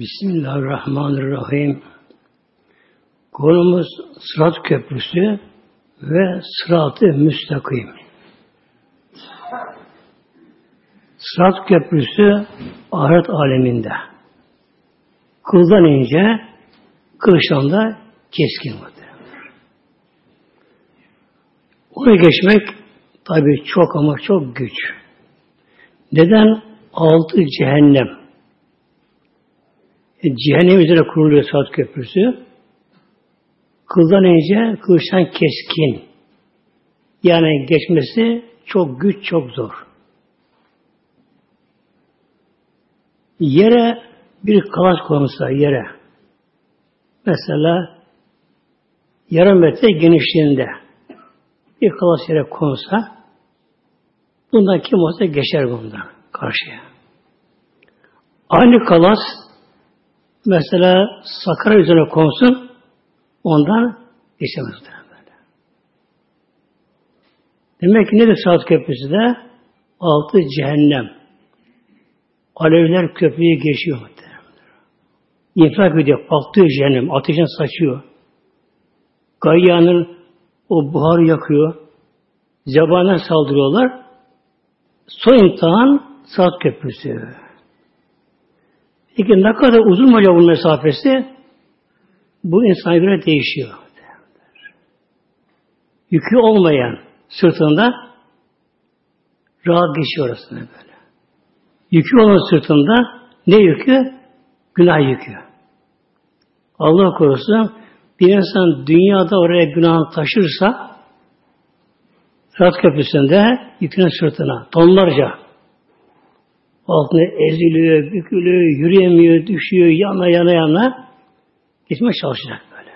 Bismillahirrahmanirrahim. Konumuz Sırat Köprüsü ve Sırat-ı Müstakim. Sırat Köprüsü ahiret aleminde. Kıldan ince, kılıçtan da keskin vardır. Onu geçmek tabi çok ama çok güç. Neden? Altı cehennem. E, cehennem üzerine kuruluyor saat köprüsü. Kıldan ince, kılıçtan keskin. Yani geçmesi çok güç, çok zor. Yere bir kalas konulsa yere. Mesela yarım metre genişliğinde bir kalas yere konsa bundan kim olsa geçer bundan karşıya. Aynı kalas mesela Sakarya üzerine konsun ondan geçemez. Demek ki nedir saat köprüsü de? Altı cehennem. Alevler köprüyü geçiyor. İnfak ediyor. Patlıyor cehennem. Ateşin saçıyor. Gayyanın o buharı yakıyor. Zebana saldırıyorlar. Son imtihan saat köprüsü. Peki ne kadar uzun acaba bunun mesafesi? Bu insana göre değişiyor. Yükü olmayan sırtında rahat geçiyor orasına böyle. Yükü olan sırtında ne yükü? Günah yükü. Allah korusun bir insan dünyada oraya günah taşırsa Sırat Köprüsü'nde yükünün sırtına tonlarca altına eziliyor, bükülüyor, yürüyemiyor, düşüyor, yana yana yana gitmeye çalışacak böyle.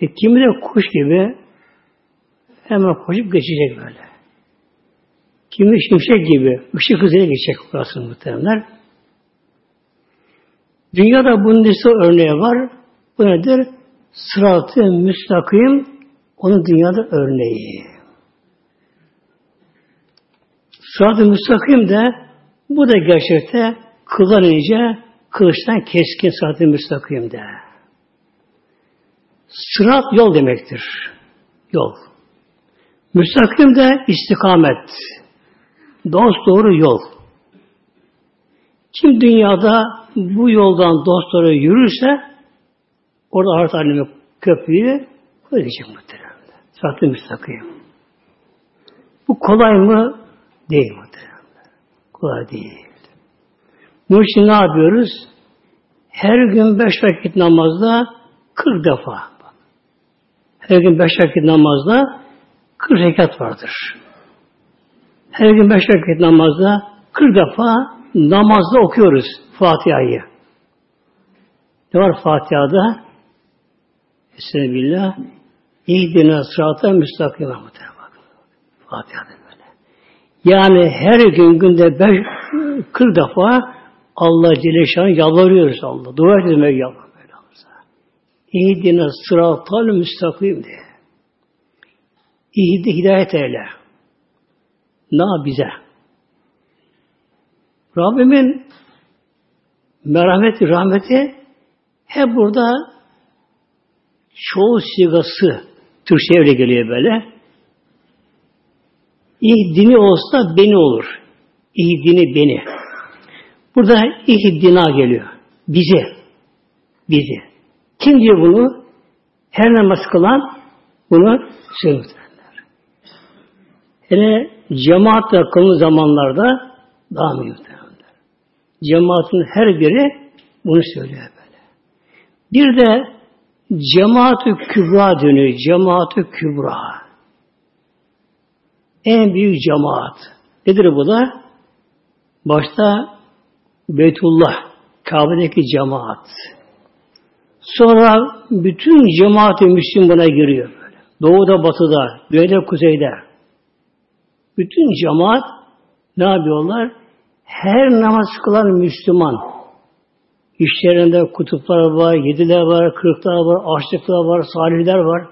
E, kimi de kuş gibi hemen koşup geçecek böyle. Kimi şimşek gibi ışık hızıyla geçecek burası muhtemelenler. Dünyada bunun lise örneği var. Bu nedir? Sıratı müstakim onun dünyada örneği. Sırat-ı müstakim de bu da gerçekte kıldan ince, kılıçtan keskin sırat-ı müstakimde. Sırat yol demektir. Yol. Müstakim de istikamet. Dost doğru yol. Kim dünyada bu yoldan dost doğru yürürse orada ahiret alemi köprüyü ödeyecek muhtemelen. Sırat-ı müstakim. Bu kolay mı? Değil muhtemelen. Kolay değil. Bunun için ne yapıyoruz? Her gün beş vakit namazda kırk defa. Her gün beş vakit namazda kırk rekat vardır. Her gün beş vakit namazda kırk defa namazda okuyoruz Fatiha'yı. Ne var Fatiha'da? Estağfirullah. İhdina sırata müstakime. Fatiha'da. Yani her gün günde beş, kırk defa Allah Celle Şan'a yalvarıyoruz Allah. Dua etmek yalvarıyoruz. İhdine sıratal müstakim diye. İhdi hidayet eyle. Na bize. Rabbimin merhameti, rahmeti hep burada çoğu sigası Türkçe öyle geliyor böyle. İhdini olsa beni olur. İhdini beni. Burada ihdina geliyor. Bizi. Bizi. Kim diyor bunu? Her namaz kılan bunu söylüyorlar. Hele cemaatle kılın zamanlarda daha mı Cemaatin her biri bunu söylüyor böyle. Bir de cemaat-ı kübra dönüyor. Cemaat-ı kübra. En büyük cemaat. Nedir bu da? Başta Beytullah, Kabe'deki cemaat. Sonra bütün cemaat-i Müslüm buna giriyor. Böyle. Doğuda, batıda, güneyde, kuzeyde. Bütün cemaat ne yapıyorlar? Her namaz kılan Müslüman. İşlerinde kutuplar var, yediler var, kırıklar var, açlıklar var, salihler var.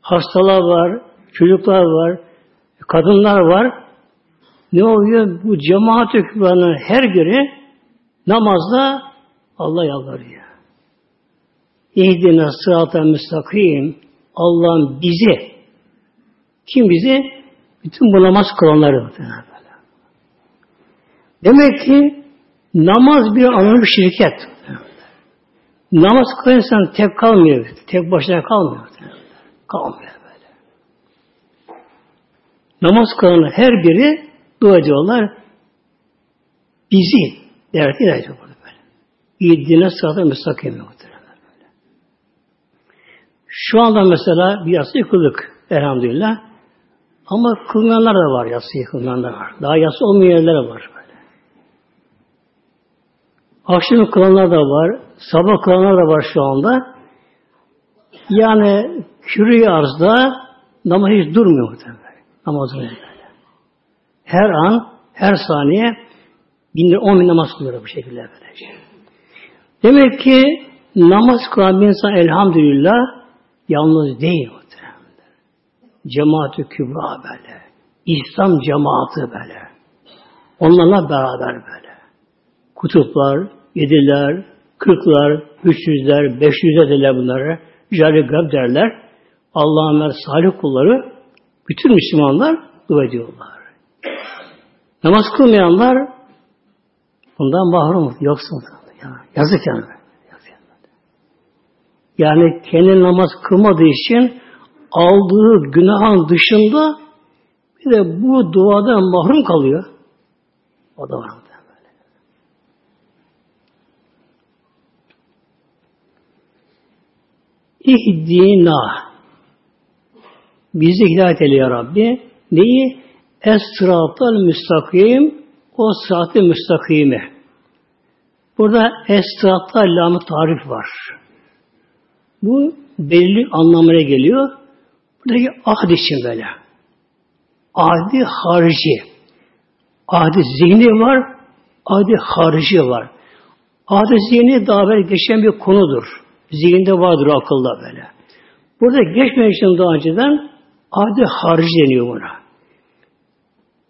Hastalar var, çocuklar var, kadınlar var. Ne oluyor? Bu cemaat hükümlerinin her biri Namazda Allah yalvarıyor. İhdine sıratel müstakim Allah'ın bizi kim bizi? Bütün bu namaz kılanları. Demek ki namaz bir bir şirket. Namaz kılan insan tek kalmıyor. Tek başına kalmıyor. Kalmıyor. Namaz kılan her biri dua ediyorlar. Bizi devlet ediyor burada böyle. İddine sıratı müstakim muhtemelen böyle. Şu anda mesela bir yasa yıkıldık elhamdülillah. Ama kılmayanlar da var, yası yıkılmayanlar var. Daha yası olmayan yerler var böyle. Akşam kılanlar da var, sabah kılanlar da var şu anda. Yani kürü arzda namaz hiç durmuyor muhtemelen. Namazın böyle. Her an, her saniye bin on bin namaz kılıyor bu şekilde böylece. Demek ki namaz kılan bir insan elhamdülillah yalnız değil cemaati kübra böyle. İslam cemaati böyle. Onlarla beraber böyle. Kutuplar, yediler, kırklar, üç yüzler, beş yüzler derler bunları. Cari derler. Allah'ın salih kulları bütün Müslümanlar dua ediyorlar. Namaz kılmayanlar bundan mahrum yoksa ya, yazık yani. Yani kendi namaz kılmadığı için aldığı günahın dışında bir de bu duadan mahrum kalıyor. O da var. İhdina bizi hidayet eyle ya Rabbi. Neyi? Es-sıratal müstakim o sıratı müstakimi. Burada es-sıratal lamı tarif var. Bu belli anlamına geliyor. Buradaki ahd için böyle. Ahdi harici. Ahdi zihni var, ahdi harici var. Ahdi zihni daha böyle geçen bir konudur. Zihinde vardır akılda böyle. Burada geçmeyen için daha önceden ahdi harici deniyor buna.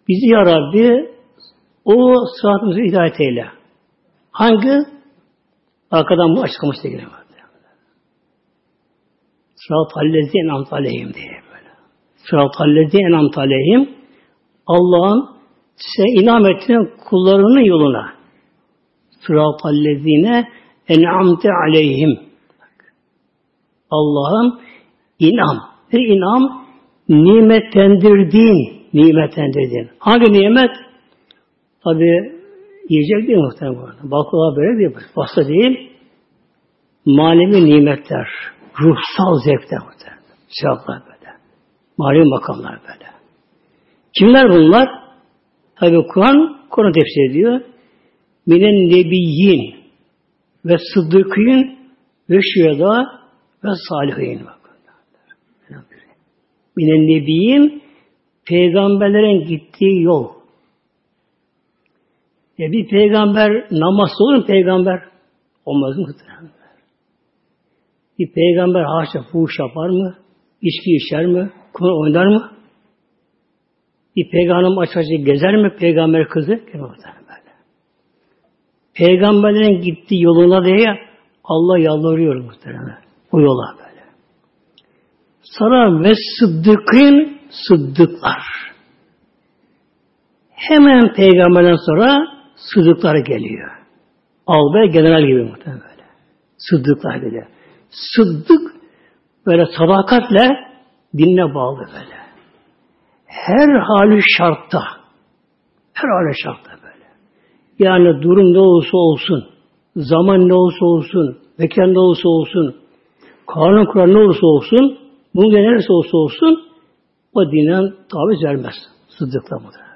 Bizi ya Rabbi o sıratımızı hidayet eyle. Hangi? Arkadan bu açıklamışta geliyor. Sırat hallezi enamt aleyhim diye böyle. Sırat hallezi enamt aleyhim Allah'ın size inam ettiğin kullarının yoluna. Sırat hallezine en'amte aleyhim. Allah'ın inam. Ne inam? Nimetlendirdiğin. Nimetlendirdiğin. Hangi nimet? Tabi yiyecek değil muhtemelen. Baklava böyle değil. Pasta değil. Manevi nimetler ruhsal zevkler muhtemelen. Sevaplar böyle. Manevi makamlar böyle. Kimler bunlar? Tabi Kur'an, Kur'an tefsir ediyor. Minen nebiyyin ve sıddıkîn ve şühedâ ve salihin. Minen nebiyyin peygamberlerin gittiği yol. Ya bir peygamber namazda olur mu peygamber? Olmaz mı? Bir peygamber haşa fuhuş yapar mı? İçki içer mi? Kumar oynar mı? Bir peygamber aç açı gezer mi? Peygamber kızı? Peygamberlerin gittiği yoluna diye Allah yalvarıyor muhtemelen. O yola böyle. Sonra ve sıddıkın sıddıklar. Hemen peygamberden sonra sıddıklar geliyor. Albay general gibi muhtemelen böyle. Sıddıklar geliyor. Sıddık böyle sadakatle dinle bağlı böyle. Her hali şartta. Her hali şartta böyle. Yani durum ne olursa olsun, zaman ne olursa olsun, mekan ne olursa olsun, kanun kural ne olursa olsun, bunun ne neresi olursa olsun, o dinen taviz vermez. Sıddıkla muhtemelen.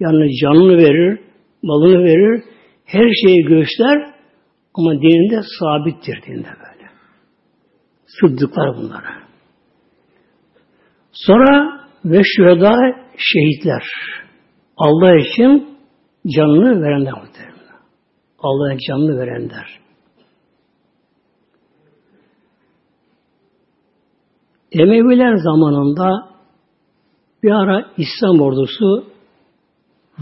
Yani canını verir, malını verir, her şeyi göster ama dininde sabittir dininde böyle. Sıddıklar bunlara. Sonra ve şüheda şehitler. Allah için canını verenler muhtemelen. Allah'a canını verenler. Emeviler zamanında bir ara İslam ordusu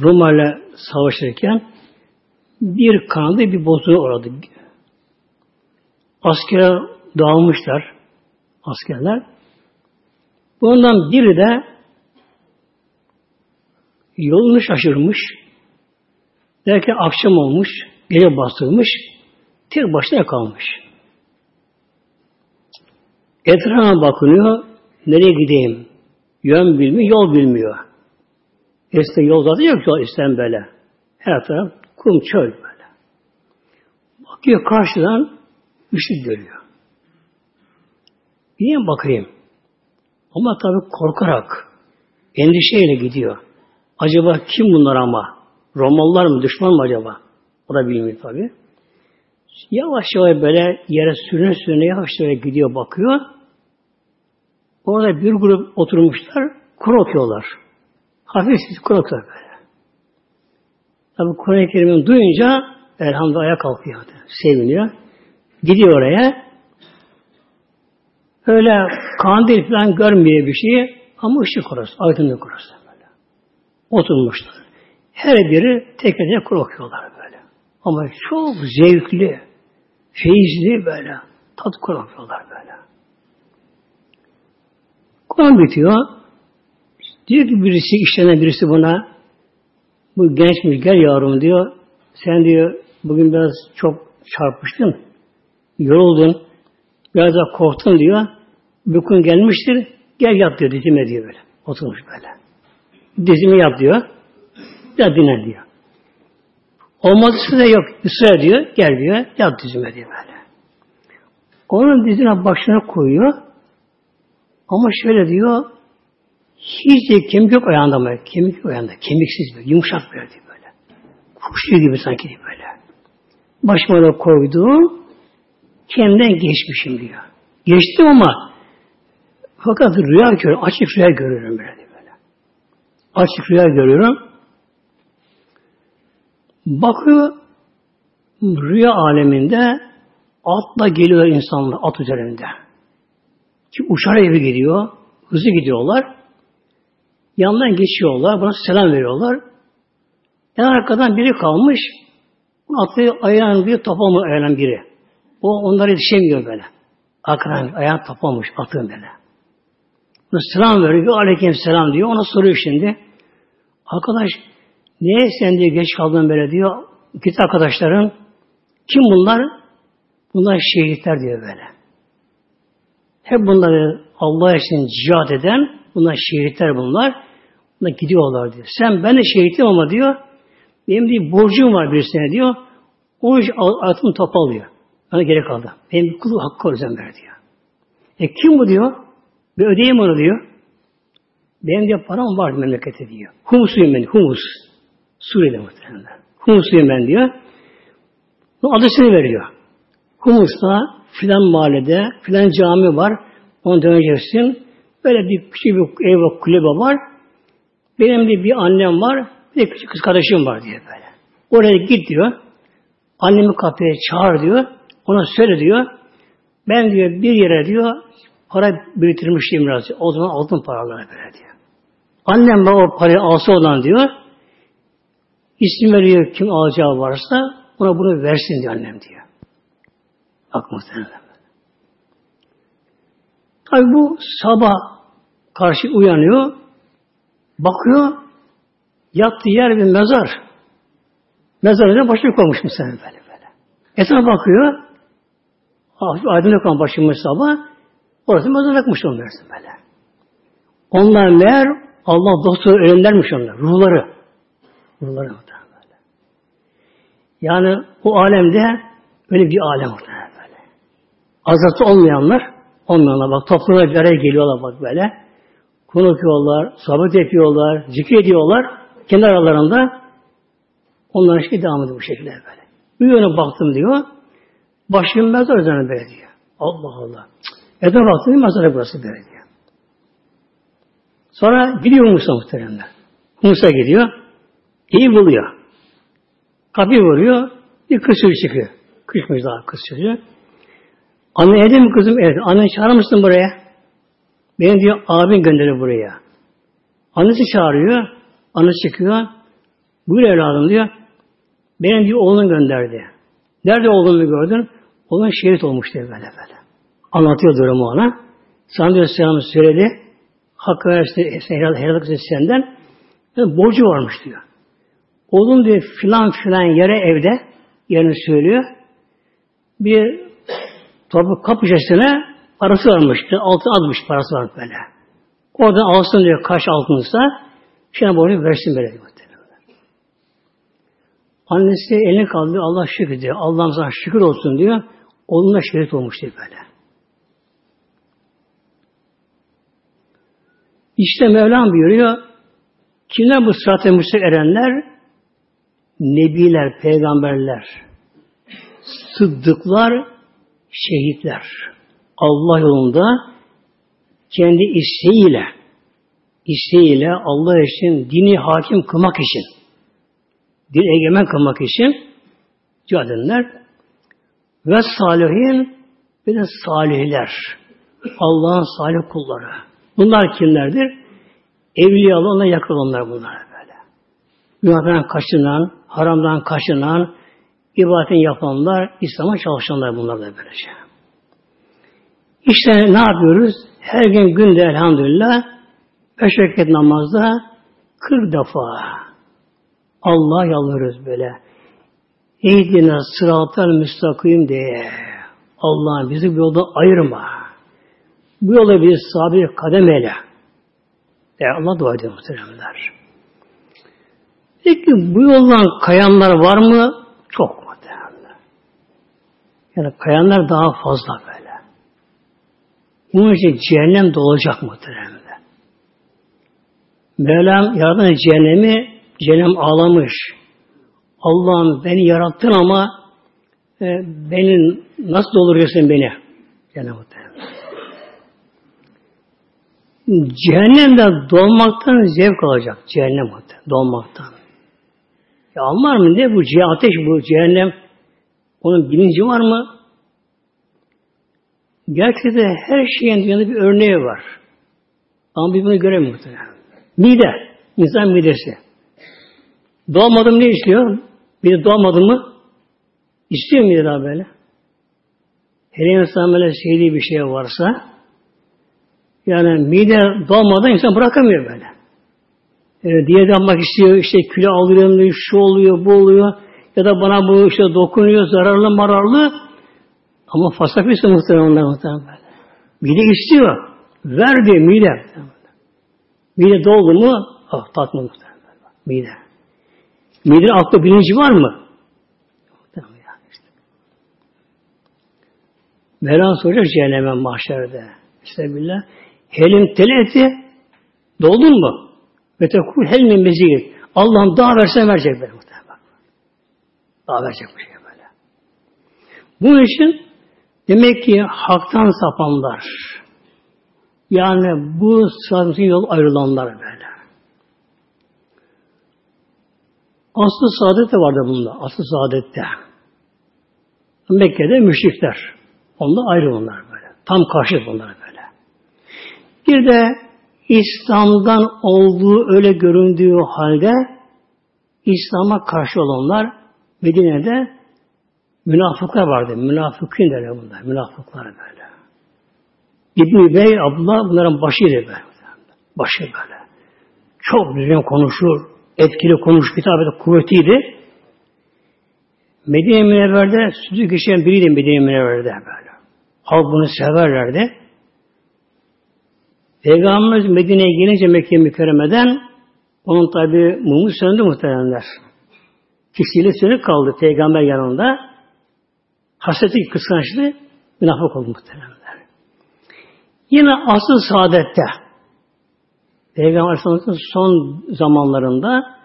Roma ile savaşırken bir kanadı bir bozuğu uğradı. Askere dağılmışlar. Askerler. Bundan biri de yolunu şaşırmış. Derken akşam olmuş, gece bastırmış, tek başına kalmış. Etrafa bakınıyor, nereye gideyim? Yön bilmiyor, yol bilmiyor. Eskiden yol zaten yok yol isten böyle. Her taraf kum çöl böyle. Bakıyor karşıdan ışık görüyor. Niye bakayım? Ama tabii korkarak, endişeyle gidiyor. Acaba kim bunlar ama? Romalılar mı, düşman mı acaba? O da bilmiyor tabii. Yavaş yavaş böyle yere sürüne sürüne yavaş yavaş gidiyor bakıyor. Orada bir grup oturmuşlar, Kur okuyorlar. Hafif Kur okuyorlar böyle. Tabi Kur'an-ı Kerim'i duyunca elhamdülillah ayağa kalkıyor. Seviniyor. Gidiyor oraya. Öyle kandil falan görmüyor bir şey ama ışık orası, aydınlık orası böyle. Oturmuşlar. Her biri tek tek Kur okuyorlar böyle. Ama çok zevkli, feyizli böyle. Tat Kur okuyorlar böyle. Kur'an bitiyor. Diyor ki birisi, işlenen birisi buna bu gençmiş gel yavrum diyor. Sen diyor bugün biraz çok çarpmıştın. Yoruldun. Biraz da korktun diyor. Bükün gelmiştir. Gel yap diyor dizime diyor böyle. Oturmuş böyle. Dizimi yap diyor. Ya dinlen diyor. Olmazsa da yok. Israr diyor. Gel diyor. Yap dizime diyor böyle. Onun dizine başına koyuyor. Ama şöyle diyor, hiç de kemik yok ayağında mı? Kemik yok ayağında. Kemiksiz böyle, yumuşak böyle diyor böyle. Kuşluyor gibi sanki diyor böyle. Başıma da koydum, kendimden geçmişim diyor. Geçtim ama fakat rüya görüyorum, açık rüya görüyorum böyle diyor böyle. Açık rüya görüyorum. Bakıyor, rüya aleminde atla geliyor insanlar, at üzerinde. Ki uçar evi gidiyor. Hızlı gidiyorlar. Yandan geçiyorlar. Buna selam veriyorlar. En arkadan biri kalmış. Atlı ayağın bir topamış ayağın biri. O onlara yetişemiyor böyle. Arkadan ayağın topamış atın böyle. Buna selam veriyor. Aleyküm selam diyor. Ona soruyor şimdi. Arkadaş niye sen diye geç kaldın böyle diyor. Git arkadaşların. Kim bunlar? Bunlar şehitler diyor böyle. Hep bunları Allah için cihat eden, bunlar şehitler bunlar. Bunlar gidiyorlar diyor. Sen ben de şehitim ama diyor, benim bir borcum var birisine diyor. O iş altın topalıyor. Bana gerek kaldı. Benim bir kulu hakkı özen ver diyor. E kim bu diyor? Bir ödeyeyim onu diyor. Benim diyor param var memlekete diyor. Humusuyum ben, humus. Suriye'de muhtemelen. Humusuyum ben diyor. Bu adresini veriyor. Humus'ta filan mahallede filan cami var. Onu döneceksin. Böyle bir küçük bir ev var, kulübe var. Benim de bir annem var. Bir de küçük kız kardeşim var diye böyle. Oraya git diyor. Annemi kapıya çağır diyor. Ona söyle diyor. Ben diyor bir yere diyor para biriktirmişim biraz. O zaman altın paraları böyle diyor. Annem bana o parayı alsa olan diyor. İsim veriyor kim alacağı varsa ona bunu versin diyor annem diyor. Muhtemelen. Tabi bu sabah karşı uyanıyor, bakıyor, yattığı yer bir mezar. Mezarına başını koymuş mu sen böyle böyle. Etrafa bakıyor, aydınlık olan başımız sabah, orası mezarlıkmış onlar böyle. Onlar meğer Allah dostu ölümlermiş onlar, ruhları. Ruhları böyle. Yani o alemde öyle bir alem orada. Azatı olmayanlar Olmayanlar bak topluluğa bir araya geliyorlar bak böyle. Konuşuyorlar, sohbet yapıyorlar, zikir ediyorlar. Kendi aralarında onların şey devam ediyor bu şekilde böyle. Bir yöne baktım diyor. Başım mezar üzerine böyle diyor. Allah Allah. Ede baktım mezara burası böyle diyor. Sonra gidiyor Musa muhteremler. Musa gidiyor. İyi buluyor. Kapıyı vuruyor. Bir kız çıkıyor. Kışmış daha kız çocuğu. Anne evde mi kızım? Evet. Anne çağırmışsın buraya. Beni diyor abin gönderiyor buraya. Annesi çağırıyor. Annesi çıkıyor. Buyur evladım diyor. Benim diyor oğlunu gönderdi. Nerede oğlunu gördün? Oğlun şehit olmuş diye böyle böyle. Anlatıyor durumu ona. Sana diyor selam söyledi. Hakkı versin, helal, helal senden. Borcu varmış diyor. Oğlum diyor filan filan yere evde yerini söylüyor. Bir topu kapı köşesine parası varmıştı. Altın azmış parası var böyle. Orada alsın diyor kaş altınsa şimdi borcu versin böyle diyor. Annesi elini kaldırıyor. Allah şükür diyor. Allah'ım sana şükür olsun diyor. Oğluna şehit olmuş diyor böyle. İşte Mevlam buyuruyor. Kimler bu sırat-ı erenler? Nebiler, peygamberler, sıddıklar, şehitler. Allah yolunda kendi isteğiyle isteğiyle Allah için dini hakim kılmak için din egemen kılmak için cihad ve salihin ve de salihler. Allah'ın salih kulları. Bunlar kimlerdir? Evliyalı ona yakın olanlar bunlar böyle. Günahdan kaçınan, haramdan kaçınan, ibadetin yapanlar, İslam'a çalışanlar bunlar da böylece. İşte ne yapıyoruz? Her gün günde elhamdülillah beş vakit namazda 40 defa Allah yalvarırız böyle. Ehdina sıratel müstakim diye. Allah'ım bizi bu yolda ayırma. Bu yola bir sabir kadem eyle. E Allah dua ediyor muhteremler. Peki bu yoldan kayanlar var mı? Çok. Yani kayanlar daha fazla böyle. Bunun için cehennem dolacak muhteremler. Mevlam yaradan cehennemi Cehennem ağlamış. Allah'ım beni yarattın ama e, beni nasıl dolduruyorsun beni? Cenab-ı Cehennemde dolmaktan zevk alacak. Cehennem dolmaktan. Ya anlar mı ne bu? Ateş bu cehennem. Onun bilinci var mı? Gerçekten her şeyin dünyada bir örneği var. Ama biz bunu göremiyoruz. Mide. insan midesi. Doğmadım ne istiyor? Bir doğmadı mı? İstiyor mu daha böyle? Hele insan böyle sevdiği bir şey varsa yani mide doğmadan insan bırakamıyor böyle. Yani diyet yapmak istiyor, işte kilo alıyorum, şu oluyor, bu oluyor. Ya da bana bu işte dokunuyor, zararlı mararlı. Ama fasafisi muhtemelen onlar muhtemelen böyle. Mide istiyor. Ver diyor mide. Mide doldu mu? Ah, tatlı muhtemelen. Mide. Midenin aklı bilinci var mı? Mevlam soracak cehenneme mahşerde. Estağfirullah. Helim teleti doldun mu? Ve tekul helmin meziyet. Allah'ım daha versen verecek böyle muhtemelen. Verecek bu şey böyle. Bunun için demek ki haktan sapanlar yani bu sıratın yol ayrılanlar böyle. Aslı saadet de vardı bunda. Aslı saadette. Mekke'de müşrikler. Onda ayrı bunlar böyle. Tam karşı bunlar böyle. Bir de İslam'dan olduğu öyle göründüğü halde İslam'a karşı olanlar Medine'de münafıklar vardı. Münafıkın derler bunlar. Münafıklar böyle. İbn-i Bey, Abdullah bunların başıydı böyle. Başı böyle. Çok düzgün konuşur, etkili konuş, kitabede kuvvetiydi. Medine Münevver'de sözü geçen biriydi Medine Münevver'de böyle. Halk bunu severlerdi. Peygamberimiz Medine'ye gelince Mekke mükerremeden onun tabi mumu söndü muhteremler. Kişiyle sönük kaldı peygamber yanında. Hasreti kıskançlı münafık oldu muhteremler. Yine asıl saadette Peygamber Aleyhisselam'ın son zamanlarında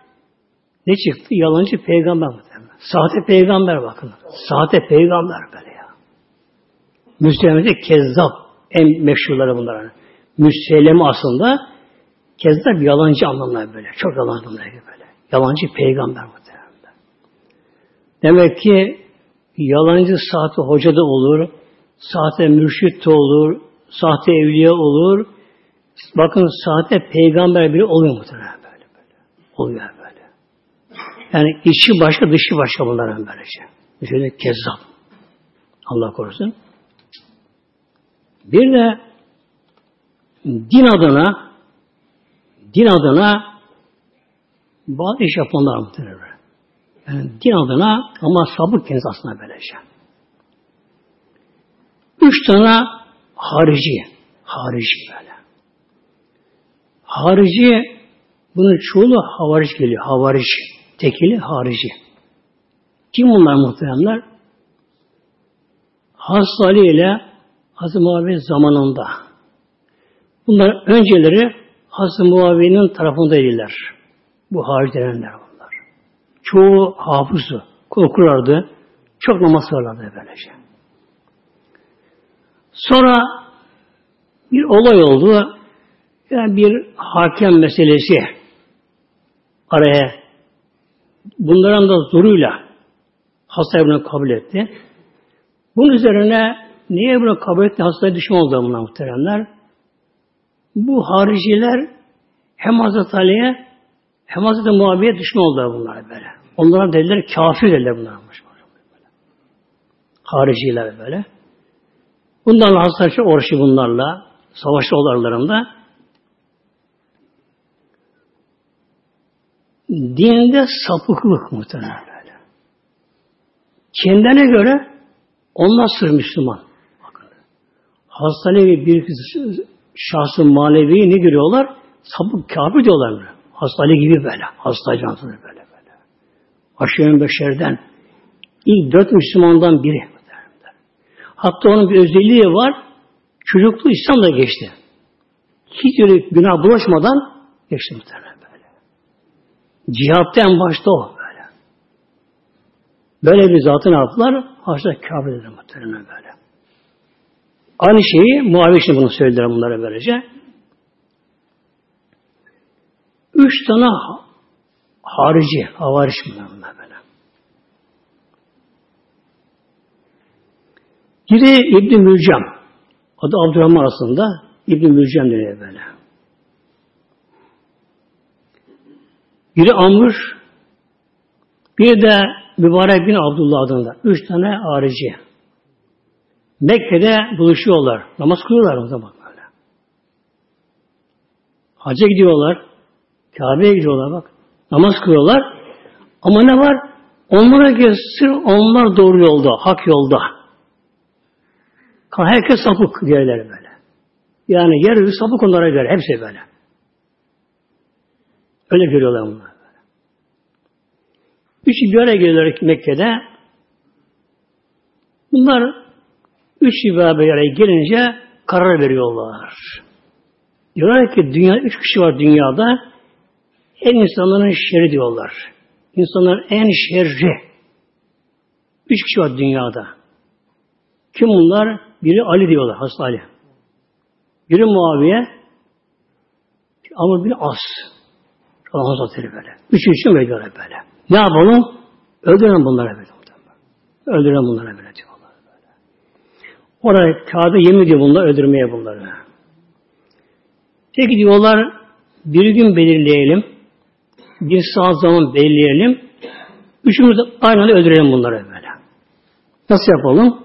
ne çıktı? Yalancı peygamber muhtemelen. Sahte peygamber bakın. Sahte peygamber böyle ya. Müslümanlıkta kezzap en meşhurları bunlar. Müslüman aslında kezzap yalancı anlamlar böyle. Çok yalancı anlamlar böyle. Yalancı peygamber muhtemelen. Demek ki yalancı sahte hoca da olur, sahte mürşit de olur, sahte evliya olur, Bakın sahte peygamber biri oluyor muhtemelen böyle böyle. Oluyor böyle. Yani içi başka, dışı başka bunların böylece. Şöyle kezzap. Allah korusun. Bir de din adına din adına bazı iş yapanlar muhtemelen. Yani din adına ama sabık kendisi aslında böylece. Üç tane harici. Harici böyle. Harici bunun çoğulu havariç geliyor. Havariç. Tekili harici. Kim bunlar muhteremler? Hazreti Ali ile Hazreti Muaviye zamanında. Bunlar önceleri Hazreti Muaviye'nin tarafındaydılar. Bu hariç denenler. Çoğu hafızı. Okurlardı. Çok namaz kılarlardı böylece. Sonra bir olay oldu. Yani bir hakem meselesi araya bunların da zoruyla hasta bunu kabul etti. Bunun üzerine niye bunu kabul etti? Hastaya düşman oldu bunlar muhteremler. Bu hariciler hem Hazreti Ali'ye hem Hazreti Muaviye düşman oldular bunlar böyle. Onlara dediler kafir dediler bunlar. Hariciler böyle. Bunlarla Hazreti uğraşı bunlarla savaş olaylarında dinde sapıklık muhtemelen böyle. Kendine göre onlar sır Müslüman. Bakın. Hastane bir şahsın manevi ne görüyorlar? Sapık kafir diyorlar. Hastane gibi böyle. Hasta cansız böyle böyle. Aşırı beşerden ilk dört Müslümandan biri. Hatta onun bir özelliği var. Çocukluğu İslam'da geçti. Hiç öyle günah bulaşmadan geçti muhtemelen böyle. Cihatta en başta o böyle. Böyle bir zatı ne yaptılar? Haşta dediler muhtemelen böyle. Aynı şeyi Muaviye için bunu söylediler bunlara böylece. Üç tane harici, havariş bunlar böyle. Biri İbn Mülcem. Adı Abdurrahman aslında. İbn Mülcem deniyor böyle. Biri Amr, bir de Mübarek bin Abdullah adında. Üç tane harici. Mekke'de buluşuyorlar. Namaz kılıyorlar o zaman böyle. Hacca gidiyorlar. Kabe'ye gidiyorlar bak. Namaz kılıyorlar. Ama ne var? Onlara göre onlar doğru yolda, hak yolda. Herkes sapık diğerleri böyle. Yani yer sapık onlara göre. Hepsi böyle. Öyle görüyorlar bunlar. Üç araya geliyorlar Mekke'de. Bunlar üç bir araya gelince karar veriyorlar. Diyorlar ki dünya üç kişi var dünyada. En insanların şerri diyorlar. İnsanların en şerri. Üç kişi var dünyada. Kim bunlar? Biri Ali diyorlar, Hazreti Ali. Biri Muaviye, ama bir As. Allah Hazretleri böyle. Üçüncü veriyorlar böyle. Ne yapalım? Öldürelim bunlara böyle. Öldürelim bunlara böyle diyorlar. Böyle. Oraya Kabe yemin ediyor bunlar, öldürmeye bunları. Peki diyorlar, bir gün belirleyelim. Bir saat zaman belirleyelim. Üçümüz de aynı anda öldürelim bunları böyle. Nasıl yapalım?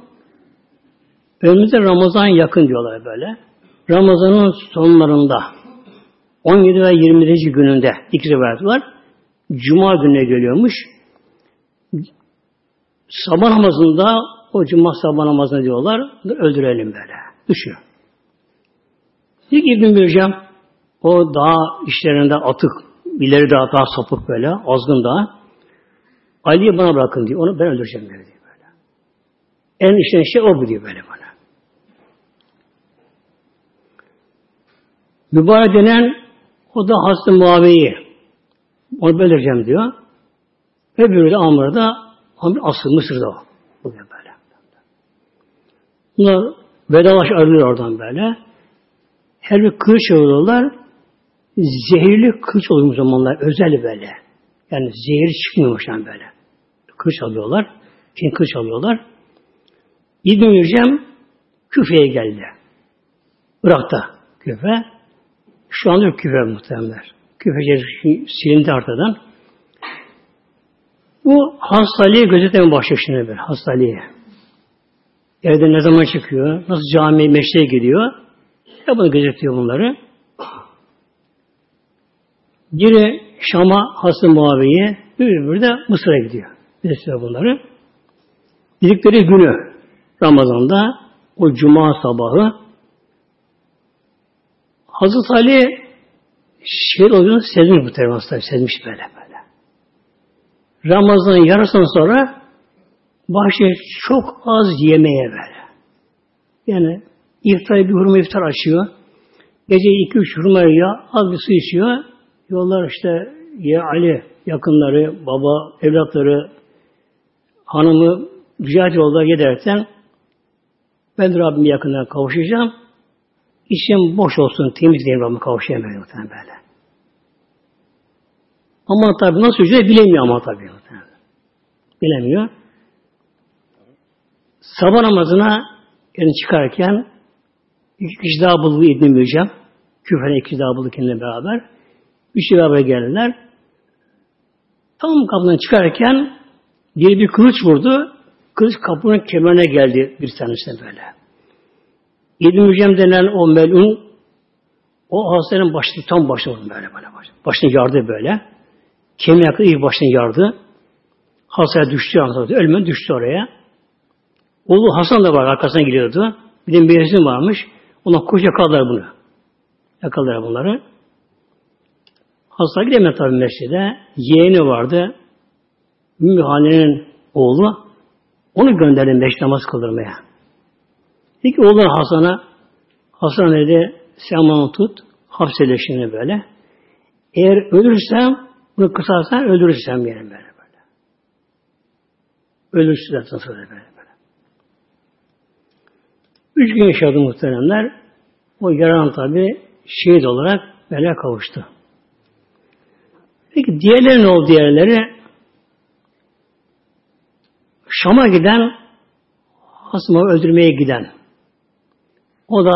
Önümüzde Ramazan yakın diyorlar böyle. Ramazan'ın sonlarında 17 ve 20. gününde iki rivayet var. Cuma gününe geliyormuş. Sabah namazında o cuma sabah namazını diyorlar. Öldürelim böyle. Düşüyor. İlk İbn Bürcem o daha işlerinde atık, ileri daha, daha sapık böyle, azgın daha. Ali'yi bana bırakın diyor. Onu ben öldüreceğim diyor böyle. En işten şey o bu diyor böyle bana. Mübarek denen o da Hazreti Muaviye'yi onu belireceğim diyor. Ve böyle Amr'da Amr asıl Mısır'da o. Bugün böyle. Bunlar vedalaş ayrılıyor oradan böyle. Her bir kılıç alıyorlar. Zehirli kılıç oluyor zamanlar. Özel böyle. Yani zehir çıkmıyormuş yani böyle. Kılıç alıyorlar. Kim kılıç alıyorlar. İbn-i Mürcem Küfe'ye geldi. Irak'ta Küfe. Şu anda yok küfe muhtemelenler. Küfe silindi artadan. Bu hastalığı gözetmeye başlıyor şimdi böyle hastalığı. Evde ne zaman çıkıyor, nasıl camiye, meşreye gidiyor. Ya bunu gözetiyor bunları. Biri Şam'a Hasan Muaviye, öbürü de Mısır'a gidiyor. Gözetiyor bunları. Dedikleri günü Ramazan'da o cuma sabahı Hazreti Ali şehir olduğunu sezmiş bu teröristler. Sezmiş böyle böyle. Ramazan'ın yarısından sonra başlıyor çok az yemeye böyle. Yani iftar bir hurma iftar açıyor. Gece iki üç hurma ya az bir su içiyor. Yollar işte ya Ali yakınları, baba, evlatları, hanımı güzel yolda giderken ben Rabbime yakından kavuşacağım. İçim boş olsun, temiz diye Rabbime kavuşayım muhtemelen böyle. Ama tabi nasıl ücret bilemiyor ama tabi. Bilemiyor. Sabah namazına yani çıkarken iki kişi daha buldu İbn-i Mücem. Küfene iki kişi daha buldu kendine beraber. Üçü beraber geldiler. Tam kapıdan çıkarken bir bir kılıç vurdu. Kılıç kapının kemerine geldi bir tanesine böyle. İbn-i Mücem denen o melun o hastanın başını tam başına vurdu böyle böyle. Başını yardı böyle. Kemiğe yakın iyi başını yardı. Hastaya düştü anlattı. Ölmeden düştü oraya. Oğlu Hasan da var arkasına gidiyordu. Bir de bir varmış. Ona koş yakaladılar bunu. Yakaladılar bunları. Hasta gidemedi tabi mescide. Yeğeni vardı. Ümmü oğlu. Onu gönderdi meşri namaz kıldırmaya. Dedi ki oğlan Hasan'a Hasan dedi sen bana tut hapsede şimdi böyle. Eğer ölürsem bunu kısarsan öldürürsem yerim böyle böyle. Ölürsün nasıl böyle böyle. Üç gün yaşadı muhteremler. O yaranan tabi şehit olarak böyle kavuştu. Peki diğerleri ne oldu diğerleri? Şam'a giden Hasım'ı öldürmeye giden. O da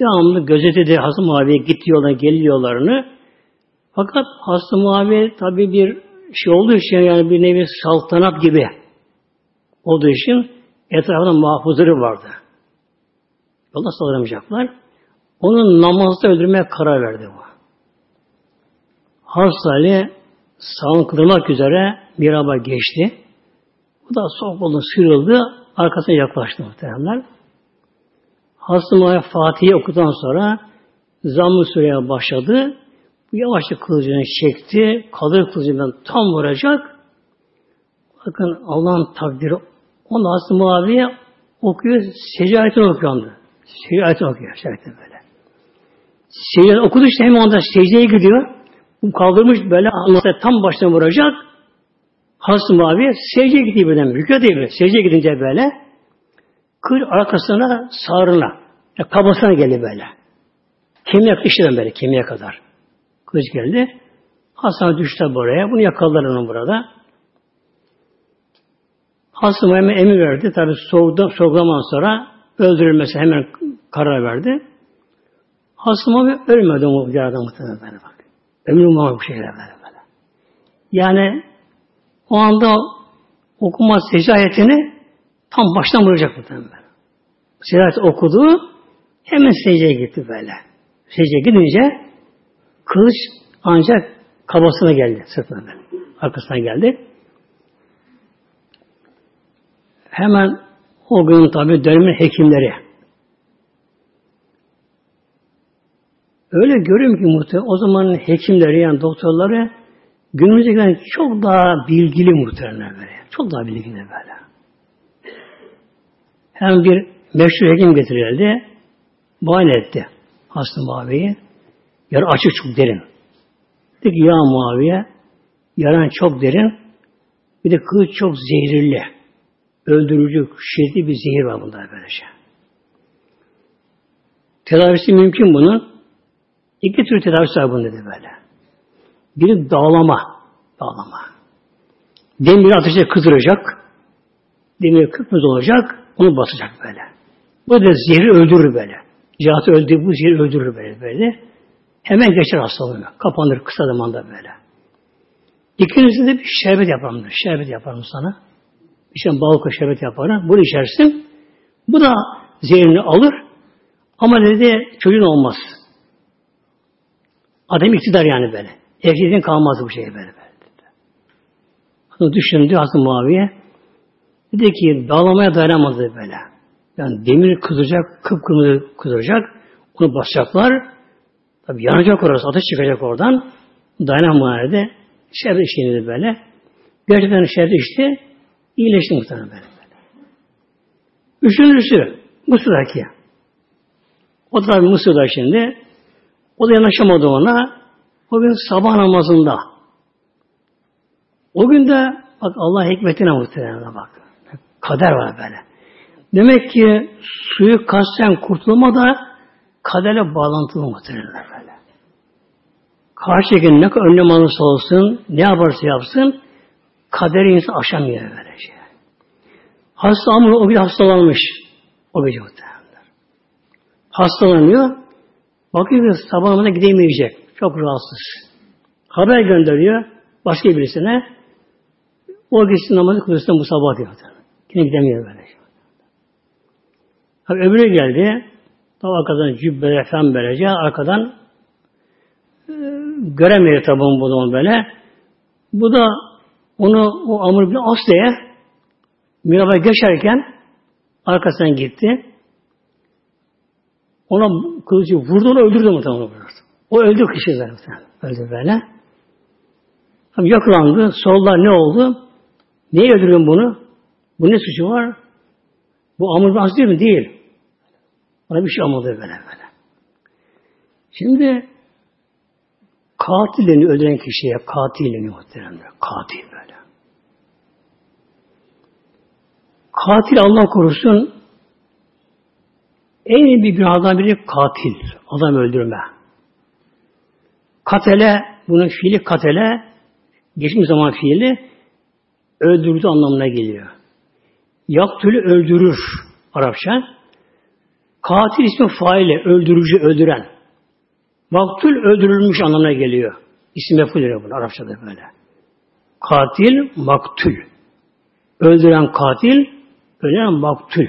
devamlı gözetledi Hasım abiye gitti geliyorlarını. Fakat Hasım abi tabi bir şey olduğu için yani bir nevi saltanat gibi olduğu için etrafında muhafızları vardı. Yolda saldıramayacaklar. Onun namazda öldürmeye karar verdi bu. Hazreti Ali sağını kırmak üzere miraba geçti. Bu da sol kolunu sıyrıldı, arkasına yaklaştı muhteremler. Hazreti Fatih'i okudan sonra zamm-ı sureye başladı. Yavaşça kılıcını çekti. Kalır kılıcından tam vuracak. Bakın Allah'ın takdiri. Onu Hazreti Muaviye okuyor, secayetini okuyor. Secayetini okuyor, secayetini böyle. Secayetini okudu işte hemen onda secdeye gidiyor. Bu kaldırmış böyle Allah'a tam baştan vuracak. Hazreti Muaviye secdeye gidiyor böyle. Rükû değil böyle. Secdeye gidince böyle kır arkasına sağrına yani kabasına geldi böyle. Kemiğe işleden böyle kemiğe kadar. Kılıç geldi. Hasan düştü buraya. Bunu yakaladılar onu burada. Hasan hemen emir verdi. Tabi soğudan, soğuklaman sonra öldürülmesi hemen karar verdi. Hasan abi ölmedi o bir adam muhtemelen Ömrü olmamak bu şeyler böyle böyle. Yani o anda okuma secayetini tam baştan vuracak muhtemelen. Secayet okudu hemen secdeye gitti böyle. Secdeye gidince kılıç ancak kabasına geldi sırtına böyle. Arkasına geldi. Hemen o gün tabi dönemin hekimleri öyle görüyorum ki muhtemelen o zamanın hekimleri yani doktorları günümüzdekinden çok daha bilgili muhtemelen böyle. Çok daha bilgili böyle. Hem bir meşhur hekim getirildi. Muayene etti hasta Muaviye'yi. Yara açık çok derin. Dedi ki ya Muaviye yaran çok derin. Bir de kılıç çok zehirli. Öldürücü, şiddetli bir zehir var bunda böylece. Tedavisi mümkün bunun. İki tür tedavisi var bunun dedi böyle. Biri dağlama. Dağlama. Demiri ateşe kızdıracak. Demir kıpkırmızı olacak. Onu basacak böyle. Bu da zehri öldürür böyle. Cihatı öldüğü bu zehri öldürür böyle böyle. Hemen geçer hastalığı. Kapanır kısa zamanda böyle. İkincisi de bir şerbet yaparım. Şerbet yaparım sana. İşte bal şerbet yaparım. Bunu içersin. Bu da zehrini alır. Ama dedi çocuğun olmaz. Adam iktidar yani böyle. Erkeğin kalmaz bu şey böyle. böyle. Bunu düşündü Hazreti Muaviye. Dedi ki dağlamaya dayanamadı böyle. Yani demir kızacak, kıpkırmızı kızacak. Onu basacaklar. Tabi yanacak orası, ateş çıkacak oradan. Dayanamadı. Şerbet içti böyle. Gerçekten şerbet içti. İyileşti muhtemelen böyle. böyle. Üçüncüsü Mısır'daki. O da Mısır'da şimdi. O da yanaşamadı ona. O gün sabah namazında. O gün de bak Allah hikmetine muhtemelen bak. Kader var böyle. Demek ki suyu kasten kurtulma da kaderle bağlantılı muhtemelen böyle. Karşıdaki ne kadar önlem alırsa olsun, ne yaparsa yapsın, kaderi insan aşamıyor böyle şey. Hasta ama o gün hastalanmış. O gece muhtemelen. Hastalanıyor. Bakıyor ki sabahına gidemeyecek. Çok rahatsız. Haber gönderiyor başka birisine. O gitsin namazı kılıyorsun bu sabah diyor. Yine gidemiyor böyle. Tabi öbürü geldi. Tam arkadan cübbele falan böylece arkadan e, göremiyor tabi bu zaman böyle. Bu da onu o amur bir as diye miraba geçerken arkasından gitti. Ona kılıcı vurdu onu öldürdü muhtemelen. O öldü kişi zaten. Öldü böyle. Tabii yakalandı. Sollar ne oldu? Niye öldürüyorsun bunu? Bu ne suçu var? Bu amur bir değil mi? Değil. Ona bir şey olmadı böyle böyle. Şimdi katil deniyor öldüren kişiye. Katil deniyor muhtemelen. Katil böyle. Katil Allah korusun en bir günahdan biri katil. Adam öldürme. Katele, bunun fiili katele, geçmiş zaman fiili öldürdü anlamına geliyor. Yaktülü öldürür Arapça. Katil ismi faile, öldürücü, öldüren. Maktul öldürülmüş anlamına geliyor. İsim yapılıyor bunu Arapçada böyle. Katil, maktul. Öldüren katil, ölen maktul.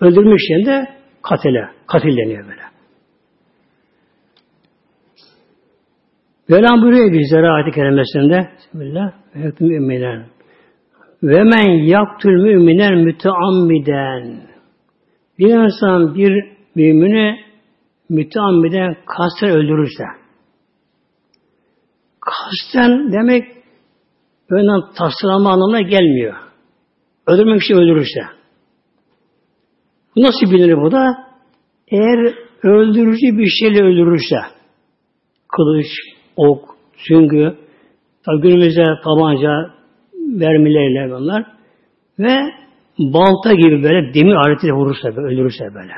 Öldürmüş de katile, katil deniyor böyle. Mevlam buyuruyor bizlere ayet-i kerimesinde Bismillah müminen ve men yaktül müminen müteammiden bir insan bir mümini müteammiden kasten öldürürse kasten demek önden tasarlama anlamına gelmiyor. Öldürmek için öldürürse. Nasıl bilinir bu da? Eğer öldürücü bir şeyle öldürürse, kılıç, ok, süngü, günümüzde tabanca, mermilerle bunlar ve balta gibi böyle demir aletiyle vurursa, böyle, öldürürse böyle.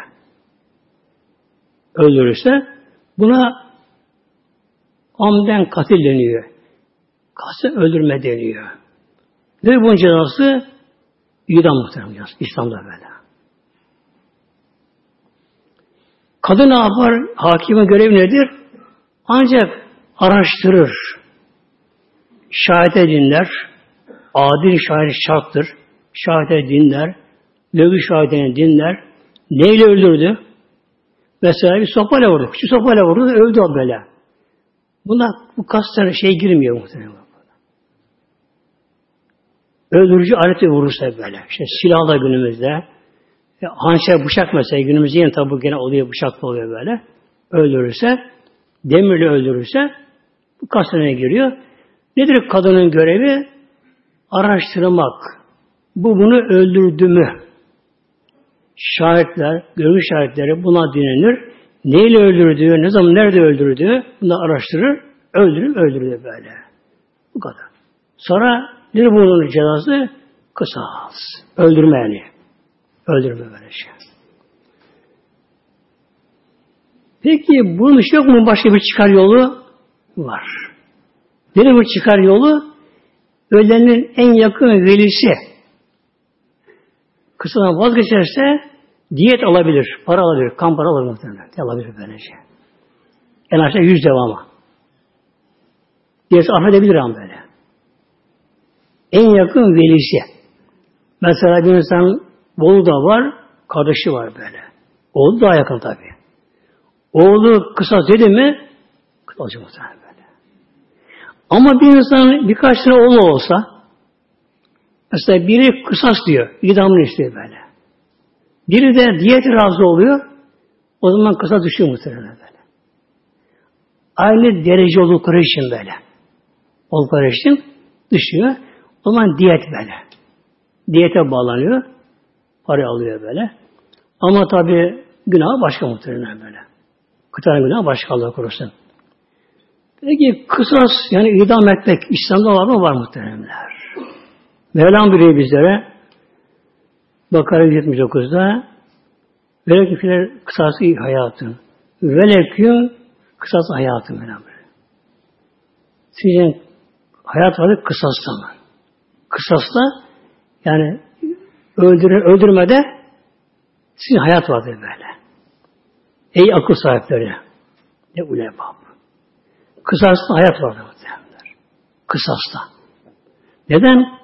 Öldürürse buna amden katil deniyor. Kasten öldürme deniyor. Ve bunun cezası idam muhtemelen İslam'da böyle. Kadın ne yapar? Hakimin görevi nedir? Ancak araştırır. Şahide dinler. Adil şahit şarttır. Şahide dinler. Lögü şahidini dinler. Neyle öldürdü? Mesela bir sopayla vurdu. Küçük sopayla vurdu. Öldü o böyle. Buna bu kaslara şey girmiyor muhtemelen. Öldürücü aleti vurursa böyle. İşte silahla günümüzde e, hançer bıçak mesela günümüzde yine tabi gene oluyor bıçakla oluyor böyle. Öldürürse, demirle öldürürse bu kastaneye giriyor. Nedir kadının görevi? Araştırmak. Bu bunu öldürdü mü? Şahitler, görgü şahitleri buna dinlenir. Neyle öldürdüğü, ne zaman nerede öldürdüğü bunu araştırır, öldürür, öldürür böyle. Bu kadar. Sonra nedir bunun cezası? Kısas. Öldürme yani. Öldürme böyle şey. Peki bunun yok mu başka bir çıkar yolu? Var. Nedir bu çıkar yolu? Ölenin en yakın velisi kısadan vazgeçerse diyet alabilir, para alabilir, kan para alabilir muhtemelen. Alabilir böylece. En aşağı yüz devama. Diğerisi affedebilir ama böyle. En yakın velisi. Mesela bir insan oğlu da var, kardeşi var böyle. Oğlu daha yakın tabi. Oğlu kısa dedi mi olacak muhtemelen böyle. Ama bir insan birkaç tane oğlu olsa mesela biri kısas diyor, idamını istiyor böyle. Biri de diyet razı oluyor, o zaman kısa düşüyor muhtemelen böyle. Aynı derece oldukları için böyle. Oldukları için düşüyor. O zaman diyet böyle. Diyete bağlanıyor. Para alıyor böyle. Ama tabi günah başka muhtemelen böyle. Kıtanın günahı başka Allah korusun. Peki kısas yani idam etmek İslam'da var mı? Var muhteremler. Mevlam biriyor bizlere Bakara 179'da Velekü kısası hayatın. Velekü kısas hayatın Mevlam Sizin hayat vardı kısasta mı? Kısasta yani öldüre, öldürmede sizin hayat vardır böyle. Ey akıl sahipleri. Ne ulema. Kısasta hayat vardır. Kısasta. Neden?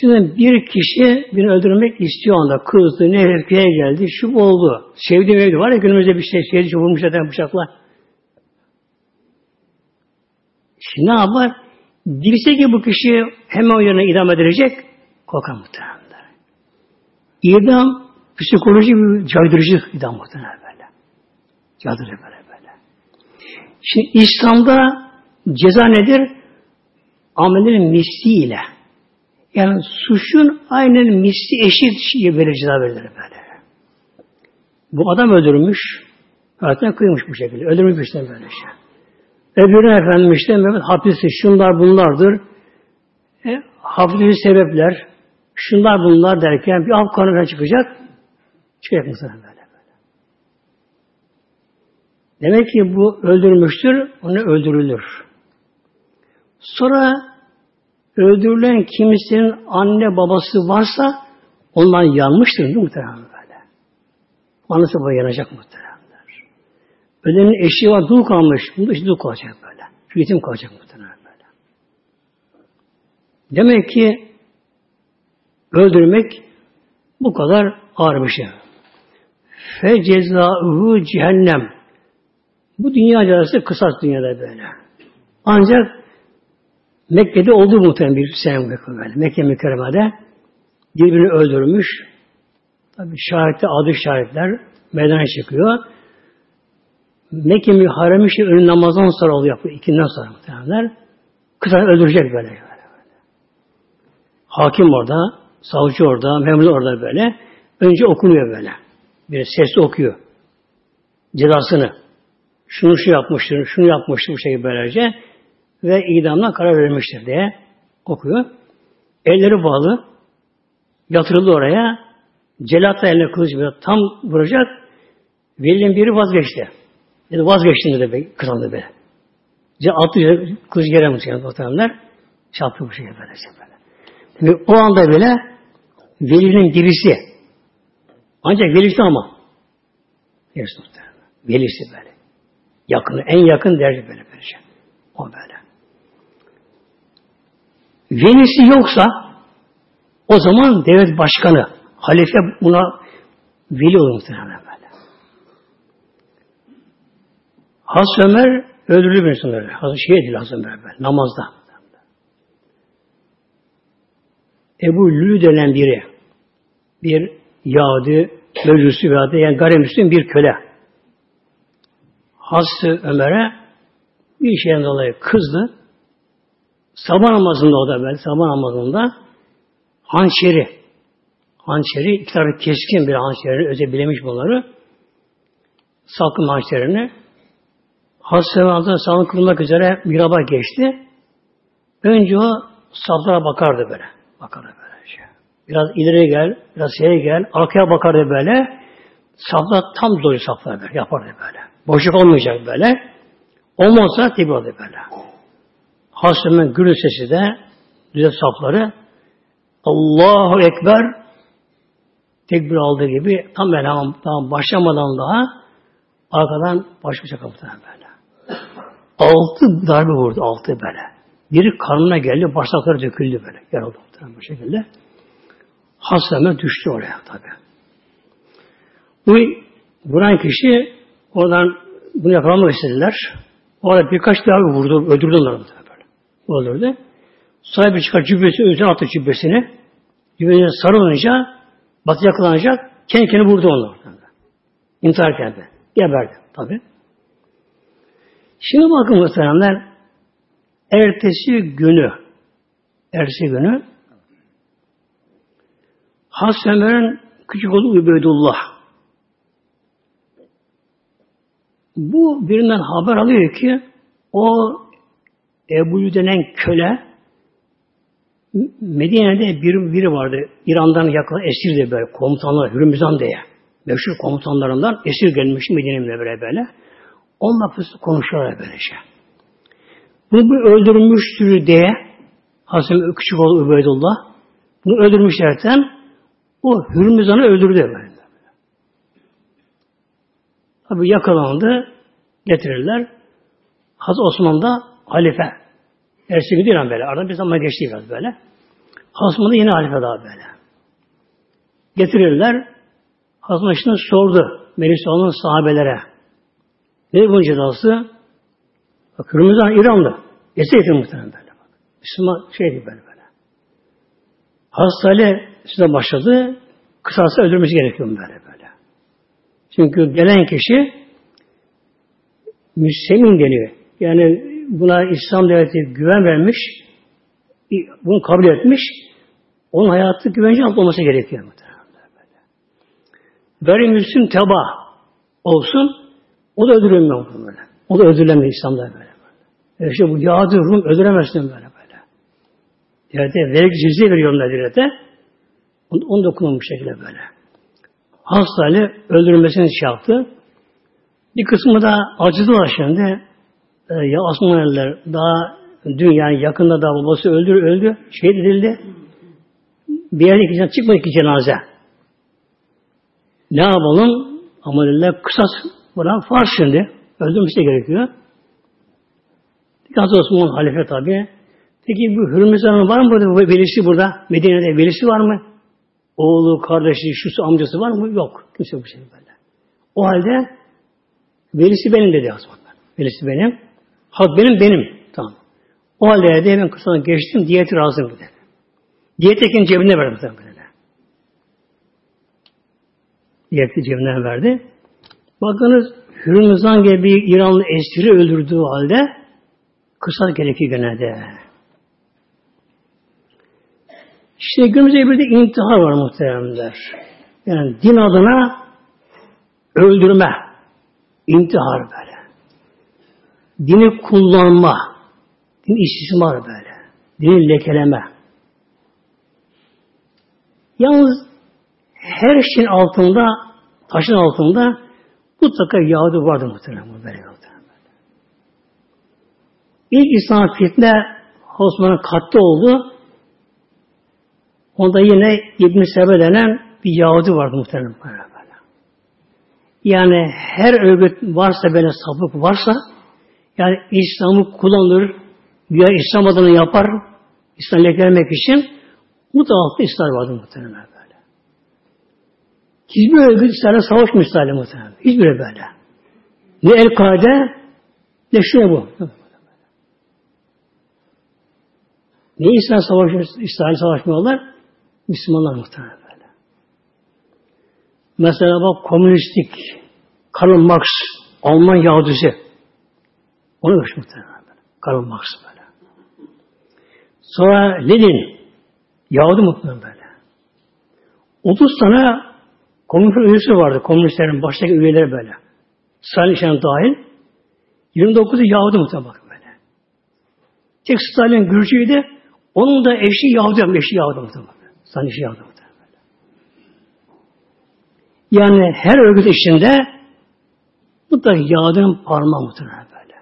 Şimdi bir kişi birini öldürmek istiyor anda. Kızdı, ne öfkeye geldi, şu oldu. Sevdiğim evde var ya günümüzde bir şey sevdi, vurmuş zaten bıçakla. Şimdi ne yapar? Bilse ki bu kişi hemen o yerine idam edilecek, korkar muhtemelen. İdam psikolojik bir caydırıcı idam muhtemelen böyle. Caydırıcı böyle böyle. Şimdi İslam'da ceza nedir? Amelin misliyle. Yani suçun aynen misli eşit şey böyle ceza verilir böyle. Bu adam öldürmüş, hayatına kıymış bu şekilde. Öldürmüş işte böyle şey. Öbürüne efendim işte Mehmet hapisi şunlar bunlardır. E, hafif sebepler, şunlar bunlar derken bir av kanuna çıkacak. Çıkacak mısın böyle. Demek ki bu öldürmüştür, onu öldürülür. Sonra öldürülen kimisinin anne babası varsa ondan yanmıştır değil mi muhtemelen böyle. Anası baba yanacak muhtemelen. Ölenin eşi var, dul kalmış. Bunda işte dul kalacak böyle. Yetim kalacak muhtemelen böyle. Demek ki öldürmek bu kadar ağır bir şey. Fe cezauhu cehennem. Bu dünya cezası kısas dünyada böyle. Ancak Mekke'de oldu muhtemelen bir sene böyle. Mekke mükerremede birbirini öldürmüş. Tabi şahitler, adı şahitler meydana çıkıyor. Mekke müharremi şey önün namazdan sonra oluyor. İkinden sonra muhtemelenler. Kısa öldürecek böyle. böyle. Hakim orada, savcı orada, memur orada böyle. Önce okunuyor böyle. Bir sesli okuyor. Cezasını. Şunu şu yapmıştır, şunu yapmıştır bu şekilde böylece. Ve idamdan karar verilmiştir diye okuyor. Elleri bağlı. Yatırıldı oraya. Celat da eline kılıç tam vuracak. Velinin biri vazgeçti. Dedi vazgeçtim dedi be, kızandı be. Attı kılıç yere muhtemelen muhtemelenler. Çarptı bu şekilde böyle. Böyle. Demek o anda böyle velinin birisi ancak velisi ama muhtemelen. Velisi böyle. Yakını, en yakın derece böyle böyle şey. O böyle. Velisi yoksa o zaman devlet başkanı, halife buna veli olur muhtemelen. Hazreti Ömer öldürüldü bir insan böyle. Hazreti değil Hazreti Ömer böyle. Namazda. Ebu Lü denen biri bir Yahudi, Meclisi veya yani gayrimüslim bir köle. Hazreti Ömer'e bir şeyden dolayı kızdı. Sabah namazında o da böyle, sabah namazında hançeri, hançeri, iki tarafı keskin bir hançeri, özel bilemiş bunları, salkım hançerini Hazreti Hazretleri sağlık kılmak üzere miraba geçti. Önce o saflara bakardı böyle. Bakardı böyle. Şey. Biraz ileri gel, biraz şeye gel, arkaya bakardı böyle. Saflar tam dolu saflar böyle, yapardı böyle. Boşluk olmayacak böyle. Olmazsa tipi oldu böyle. Hazretleri'nin gürül sesi de düze safları Allahu Ekber tekbir aldığı gibi tam böyle tam başlamadan daha arkadan başlayacak kapıdan böyle. Altı darbe vurdu. Altı böyle. Biri karnına geldi, bağırsakları döküldü böyle. Yaraldı bu şekilde. Hasta düştü oraya tabi. Bu vuran kişi oradan bunu yakalamak istediler. Orada birkaç daha vurdu, öldürdü onları böyle. Öldürdü. Sahibi çıkar cübbesi, üzerine attı cübbesini. Cübbesine sarılınca, batı yakalanacak, kendi kendine vurdu onlar. İntihar kendi. Geberdi tabi. Şimdi bakın muhteremler, ertesi günü, ertesi günü Ömer'in küçük oğlu Übeydullah bu birinden haber alıyor ki o Ebu denen köle Medine'de bir biri vardı. İran'dan yakın esirdi böyle komutanlar Hürmüzan diye. Meşhur komutanlarından esir gelmiş Medine'ye böyle böyle. Onunla konuşuyorlar böylece. Bunu bir öldürmüştür diye Hasan küçük oğlu Übeydullah bunu öldürmüşlerken o Hürmüzan'ı öldürdü böyle. Tabi yakalandı, getirirler. Hazreti Osman da halife. Ersi bir İran böyle. Aradan bir zaman geçti biraz böyle. Hazreti Osman da yine halife daha böyle. Getirirler. Hazreti sordu. Melisa'nın sahabelere. Ne bunun cezası? Bak Hürmüzan İran'da. Esir muhtemelen böyle. Bak. Müslüman şeydi böyle böyle. Hastane size başladı. Kısası öldürmesi gerekiyor böyle böyle. Çünkü gelen kişi Müslümin deniyor. Yani buna İslam devleti güven vermiş, bunu kabul etmiş, onun hayatı güvence altında olması gerekiyor. Gayrimüslim teba olsun, o da öldürülmüyor böyle. O da öldürülemiyor İslam'da böyle. Böyle. İşte bu Yahudi Rum öldüremezsin böyle böyle. Devlete vergi cizye veriyorlar devlete. Onu, onu da kullanmış şekilde böyle. Hastane öldürülmesini şey yaptı. Bir kısmı da acıdılar şimdi. Ee, ya Osmanlılar daha dün yani yakında da babası öldü, öldü, şehit edildi. Bir yerde iki çıkmadı ki cenaze. Ne yapalım? Ama dediler kısas buna farz şimdi. Öldürmesi gerekiyor. Hazreti Osman halife tabi. Peki bu Hürmüzan'ın var mı burada? Velisi burada. Medine'de velisi var mı? Oğlu, kardeşi, şusu, amcası var mı? Yok. Kimse bu şey böyle. O halde velisi benim dedi Osman. Velisi benim. Hak benim, benim. Tamam. O halde de hemen kısadan geçtim. Diyeti razım dedi. Diyetekin cebine verdi. Böyle. Diyeti cebinden verdi. Bakınız Hürmüzan gibi bir İranlı esiri öldürdüğü halde kısas gerekiyor gene. İşte günümüzde bir de intihar var muhteremler. Yani din adına öldürme, intihar böyle. Dini kullanma, din istismar böyle. Dini lekeleme. Yalnız her şeyin altında, taşın altında mutlaka Yahudi vardı muhtemelen böyle. İlk İslam fitne Osman'ın kattı oldu. Onda yine İbn-i Sebe denen bir Yahudi vardı muhtemelen. Yani her örgüt varsa böyle sapık varsa yani İslam'ı kullanır, ya İslam adını yapar, İslam lekelemek için mutlaka İslam vardı muhtemelen böyle. Hiçbir örgüt İslam'la savaşmıyor İslam'la muhtemelen. Hiçbir böyle. Ne El-Kaide ne şu bu. Ne İslam savaşıyor, İsrail savaşmıyorlar? Müslümanlar muhtemelen böyle. Mesela bak komünistik Karl Marx Alman Yahudisi onu görmüş muhtemelen böyle. Karl Marx böyle. Sonra Lenin Yahudi muhtemelen böyle. 30 tane komünist üyesi vardı. Komünistlerin baştaki üyeleri böyle. Stalin işine dahil. 29'u Yahudi muhtemelen böyle. Tek Stalin Gürcü'ydü. Onun da eşi Yahudi, eşi Yahudi. Stalin eşi Yahudi. Yani her örgüt içinde mutlaka Yahudi'nin parmağı muhtemelen böyle.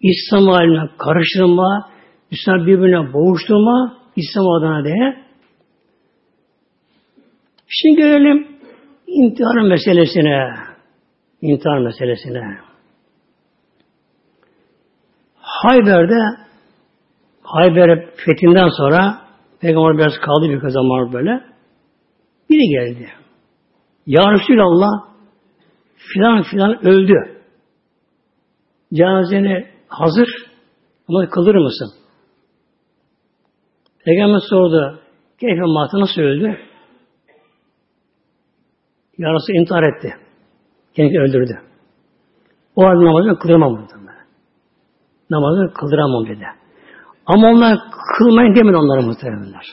İslam haline karıştırma, İslam birbirine boğuşturma, İslam adına diye. Şimdi görelim intihar meselesine. İntihar meselesine. Hayber'de Hayber fethinden sonra Peygamber biraz kaldı bir zaman böyle. Biri geldi. Ya Resulallah filan filan öldü. Cenazeni hazır ama kılır mısın? Peygamber sordu. Keyfe matı nasıl öldü? Yarası intihar etti. Kendini öldürdü. O halde namazını kıldıramam dedi. Namazını kıldıramam dedi. Ama onlar kılmayın demedi onlara muhtemelenler.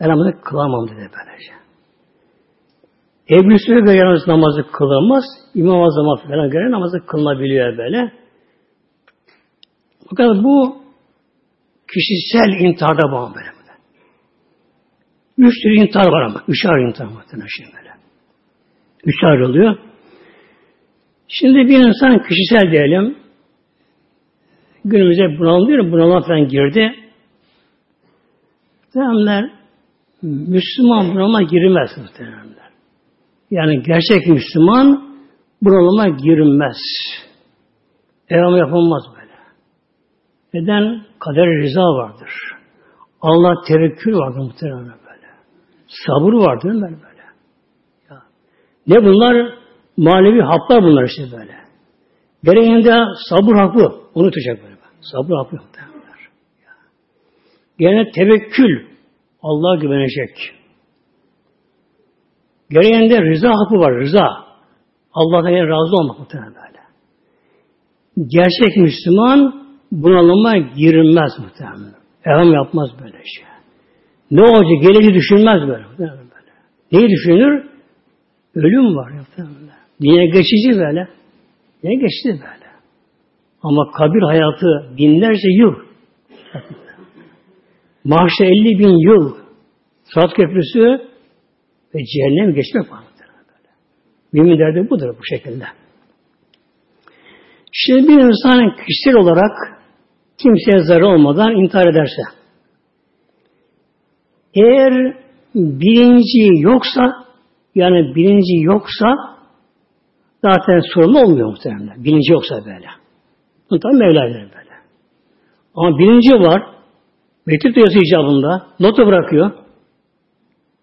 Ben namazı kılamam dedi böylece. Ebu Süre göre yalnız namazı kılamaz. İmam Azam'a falan göre namazı kılınabiliyor böyle. Fakat bu kişisel intiharda bağlı böyle. Üç tür intihar var ama. Üçer intihar muhtemelen şey böyle. Üçer oluyor. Şimdi bir insan kişisel diyelim günümüzde bunalım diyor, bunalıma falan girdi. Muhtemelenler Müslüman bunalıma girmez muhtemelenler. Yani gerçek Müslüman bunalıma girmez. Evam yapılmaz böyle. Neden? Kader rıza vardır. Allah tevekkül vardır muhtemelen böyle. Sabır vardır mi böyle? Ya. Ne bunlar? Manevi haplar bunlar işte böyle. Gereğinde sabır hapı unutacak böyle. Sabır hapı muhtemelen. Gene tevekkül. Allah'a güvenecek. Gereğinde rıza hapı var, rıza. Allah'tan yani razı olmak muhtemelen. Gerçek Müslüman bunalıma girilmez muhtemelen. Evham yapmaz böyle şey. Ne olacak? Geleceği düşünmez böyle. böyle. Neyi düşünür? Ölüm var muhtemelen. Dünya geçici böyle. Ne geçti böyle. Ama kabir hayatı binlerce yıl. Mahşer 50 bin yıl. Saat köprüsü ve cehennem geçmek var. Mümin derdi budur bu şekilde. Şimdi bir insan kişisel olarak kimseye zarar olmadan intihar ederse eğer bilinci yoksa yani bilinci yoksa zaten sorun olmuyor muhtemelen. Bilinci yoksa böyle. Bu tabi Mevla'yla böyle. Ama bilinci var. Mektup yazı icabında. Notu bırakıyor.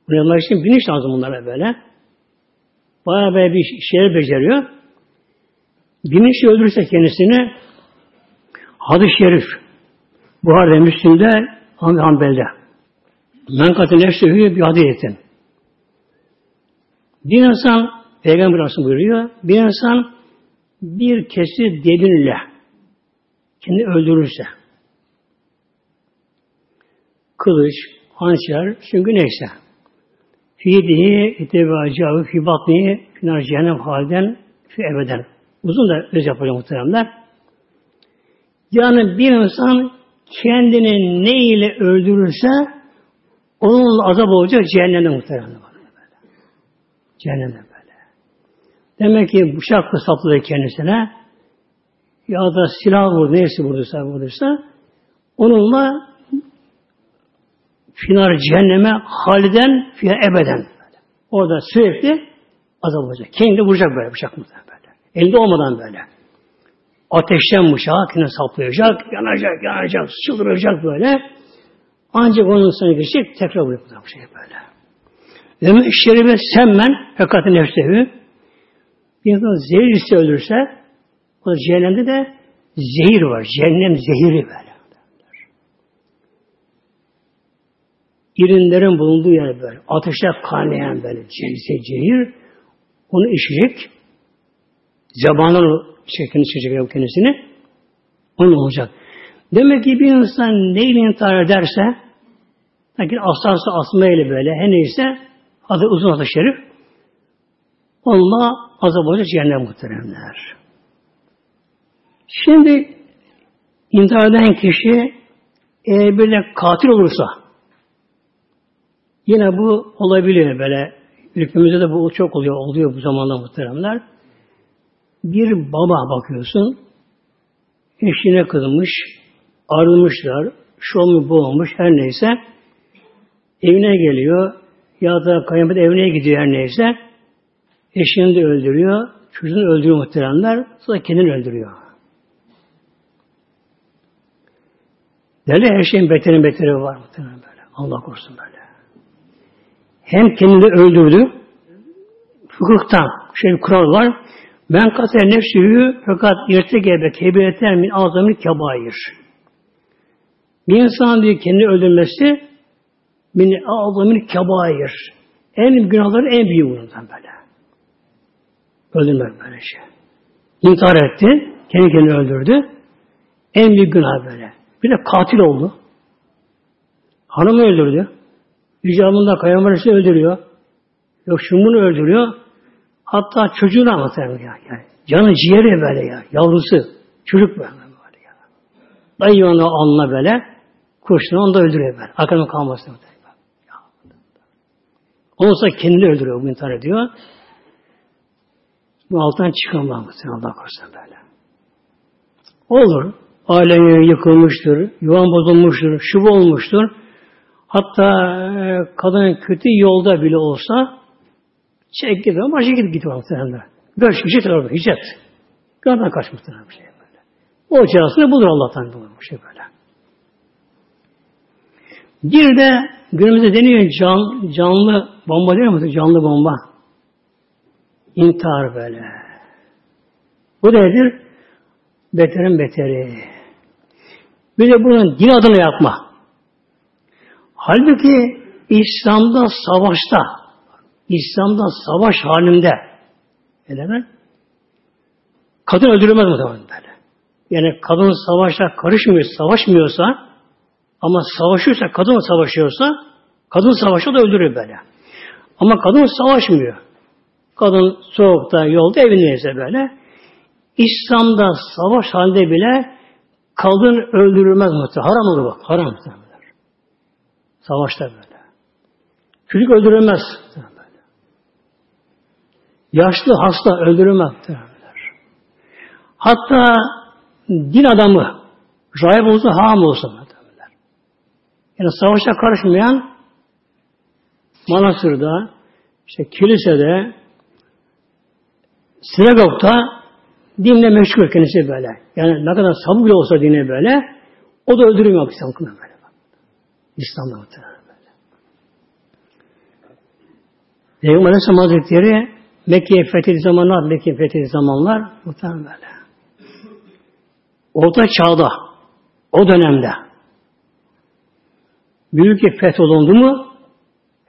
Bunlar için bilinç lazım bunlara böyle. Bayağı böyle bir şeyler beceriyor. Bilinçli öldürürse kendisini hadis-i şerif Buhar'da, Müslim'de, Hanbel'de. Men katı nefsühü bir hadiyetin. Bir insan, Peygamber Aleyhisselam buyuruyor, bir insan bir kesi dedinle kendi öldürürse kılıç, hançer, çünkü neyse Fidihi itebacavı fi batnihi finar cehennem halden fi ebeden. Uzun da öz yapıyor muhteremler. Yani bir insan kendini ne ile öldürürse onun azap olacak cehennemde muhteremler. Cehennemde böyle. Demek ki bıçakla sapladı kendisine ya da silah vurdu, neyse vurduysa vurduysa onunla finar cehenneme haliden fiye ebeden. Orada sürekli azap olacak. Kendi vuracak böyle bıçak mı böyle. Elde olmadan böyle. Ateşten bıçağı kendine saplayacak, yanacak, yanacak, çıldıracak böyle. Ancak onun üstüne geçecek, tekrar vuruyor bu şey böyle. Ve şeribe semmen hakikaten nefsevi bir zehir ise ölürse o cehennemde de zehir var. Cehennem zehiri böyle. irinlerin bulunduğu yer böyle. Ateşte kaynayan böyle cehir, cehir onu içecek. Zabanın şeklini çekecek kendisini. Onun olacak. Demek ki bir insan neyle intihar ederse lakin asası asmayla böyle her neyse adı uzun adı şerif onunla azap olacak cehennem muhteremler. Şimdi intihar eden kişi eğer böyle katil olursa Yine bu olabiliyor böyle. Ülkemizde de bu çok oluyor. Oluyor bu zamanda muhteremler. Bir baba bakıyorsun eşine kızmış, ayrılmışlar, şu olmuş bu olmuş her neyse evine geliyor ya da kayınpeder evine gidiyor her neyse eşini de öldürüyor, çocuğunu öldürüyor muhteremler, sonra kendini öldürüyor. Derler her şeyin beterin beteri var muhtemelen böyle. Allah korusun böyle. Hem kendini öldürdü. Fıkıhtan şey bir kural var. Ben kater nefsiyü fakat irtegebe kebireter min azamil kebair. Bir insan diye kendini öldürmesi min azamil kebair. En günahları en büyük bundan böyle. Öldürmek böyle şey. İntihar etti. Kendi kendini öldürdü. En büyük günah böyle. Bir de katil oldu. Hanımı öldürdü. İcabında kayınvalidesi öldürüyor. Yok şunu öldürüyor. Hatta çocuğunu anlatıyor yani. Canı ciğeri böyle ya. Yavrusu. Çocuk böyle. böyle ya. Dayı onu alnına böyle. Kurşunu onu da öldürüyor böyle. Arkadan kalmasın. Olursa kendini öldürüyor. Bu intihar ediyor. Bu altından çıkamaz mısın Allah korusun böyle. Olur. Ailen yıkılmıştır, yuvan bozulmuştur, şubu olmuştur. Hatta e, kadının kötü yolda bile olsa çek gidiyor, başka gidip gidiyor muhtemelen. Göç hicret orada, hicret. Günahdan kaçmıştır bir şey böyle. O cihazını bulur Allah'tan bulur bir şey böyle. Bir de günümüzde deniyor can, canlı bomba değil mi? Canlı bomba. İntihar böyle. Bu nedir? Beterin beteri. Bir de bunun din adına yapma. Halbuki İslam'da savaşta, İslam'da savaş halinde öyle mi? Kadın öldürülmez muhtemelen böyle. Yani kadın savaşta karışmıyor, savaşmıyorsa ama savaşıyorsa, kadın savaşıyorsa kadın savaşta da öldürür böyle. Ama kadın savaşmıyor. Kadın soğukta, yolda, evindeyse böyle. İslam'da savaş halinde bile kadın öldürülmez muhtemelen. Haram olur bak. Haram muhtemelen. Savaşta böyle. Çocuk öldürülmez. Yaşlı, hasta öldürülmez. Hatta din adamı rahip olsa, ham olsa muhtemelen. Yani savaşa karışmayan manastırda, işte kilisede, sinagogda dinle meşgul kendisi böyle. Yani ne kadar sabır bile olsa dine böyle, o da öldürülmüyor İslam kılına böyle. İslam'da muhtemelen böyle. Peygamber Aleyhisselam Hazretleri Mekke'ye fethettiği zamanlar, Mekke'ye fethettiği zamanlar muhtemelen böyle. Orta çağda, o dönemde büyük bir fetholundu mu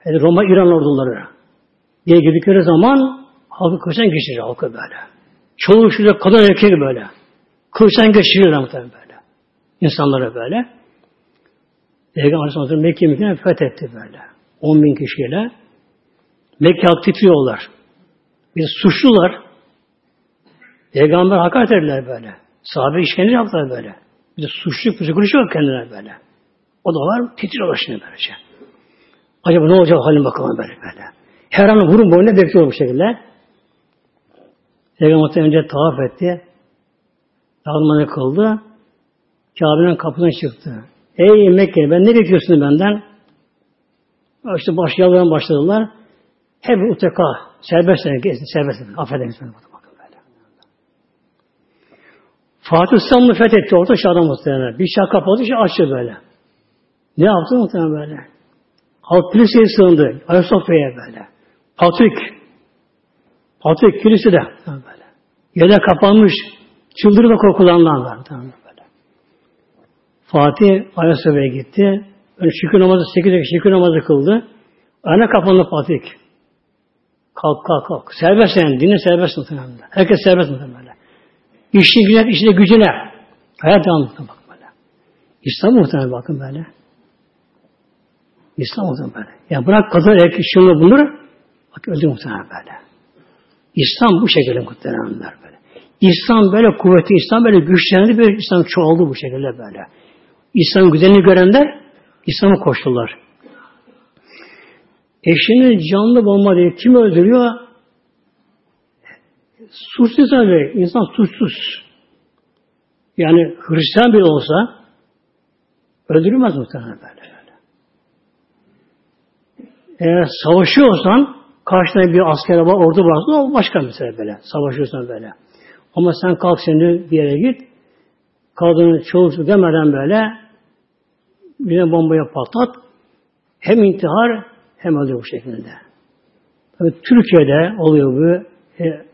Roma İran orduları diye girdikleri zaman halkı kılıçtan geçirir halkı böyle. Çoluk çocuk kadın erkek böyle. Kılıçtan geçirirler muhtemelen böyle. İnsanlara böyle. Peygamber Aleyhisselam Mekke Mekke'yi fethetti böyle. 10 bin kişiyle. Mekke titriyorlar. Bir suçlular. Peygamber hakaret ederler böyle. Sahabe işkence yaptılar böyle. Bir de suçlu psikoloji yok kendine böyle. O da var titriyorlar şimdi böylece. Acaba ne olacak halim bakalım böyle böyle. Her an vurun boynuna bekliyor bu şekilde. Peygamber önce tavaf etti. Dağılmanı kıldı. Kabe'nin kapısına çıktı. Ey Mekke ben ne bekliyorsun benden? İşte başlayalım başladılar. Hep uteka, serbest serbest affedersin. Bakın böyle. Fatih İstanbul'u fethetti. Orta çağda muhtemelen. Bir şah kapadı, şey açtı böyle. Ne yaptı muhtemelen böyle? Halk kiliseye sığındı. Ayasofya'ya böyle. Patrik. Patrik kilisede. Böyle. Yere kapanmış. Çıldırma korkulanlar var. Böyle. Fatih Ayasofya'ya gitti. Önce şükür namazı, sekiz şükür namazı kıldı. Ana kapandı Fatih. Kalk kalk kalk. Serbest yani. Dini serbest muhtemelen. Herkes serbest muhtemelen. İşin güzel, işine gücüne. Hayat devam muhtemelen. Bak böyle. İslam muhtemelen bakın böyle. İslam muhtemelen böyle. Yani bırak kadın erkek şunu bunları bak öldü muhtemelen böyle. İslam bu şekilde muhtemelen böyle. İslam böyle kuvvetli, İslam böyle güçlendi, böyle İslam çoğaldı bu şekilde böyle. İslam'ın güzelliğini görenler İslam'a koştular. Eşini canlı bomba diye kim öldürüyor? Suçsuz tabi. insan suçsuz. Yani Hristiyan bile olsa öldürülmez muhtemelen böyle. Eğer savaşıyorsan karşına bir asker var, ordu varsa o başka mesele böyle. Savaşıyorsan böyle. Ama sen kalk şimdi bir yere git. Kadını çoğu demeden böyle birine bombaya patlat. Hem intihar hem öldü bu şekilde. Tabii Türkiye'de oluyor bu. E,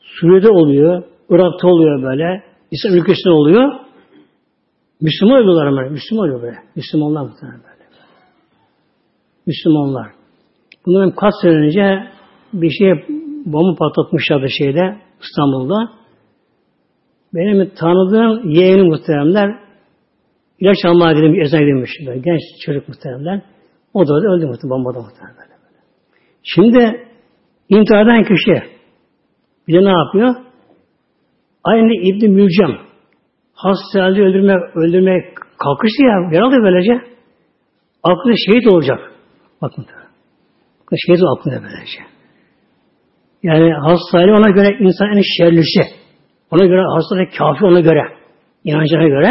Suriye'de oluyor. Irak'ta oluyor böyle. İslam ülkesinde oluyor. Müslüman oluyorlar böyle. Müslüman oluyor böyle. Müslümanlar böyle. Müslümanlar. Bundan kaç sene önce bir şey bomba patlatmışlardı şeyde İstanbul'da. Benim tanıdığım yeğeni muhteremler ilaç almaya gidip ezan gidilmiş. Genç çocuk muhteremler. O da öldü muhterem bombada muhterem böyle. Şimdi intihar eden kişi bir de ne yapıyor? Aynı İbn Mülcem hastalığı öldürmek, öldürmek kalkıştı ya, yaralı böylece. Aklında şehit olacak. Bakın. Şehit aklında böylece. Yani hastalığı ona göre insan en şerlisi. Ona göre hastalığı kafi ona göre. inancına göre.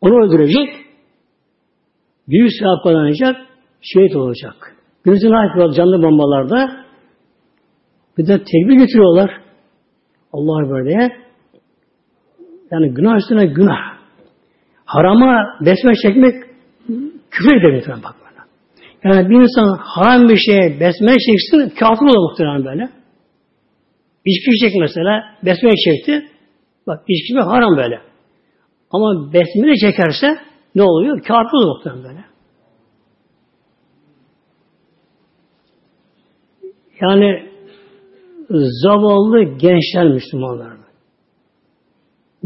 Onu öldürecek. Büyük sevap kazanacak. Şehit olacak. Gözünü yapıyorlar canlı bombalarda. Bir de tekbir getiriyorlar. Allah böyle. Yani günah üstüne günah. Harama besme çekmek küfür eder bak. Yani bir insan haram bir şeye besme çeksin kafir olur muhtemelen böyle. İçki çek mesela besme çekti. Bak içki haram böyle. Ama besmele çekerse ne oluyor? Kafir olur muhtemelen böyle. Yani zavallı gençler Müslümanlar.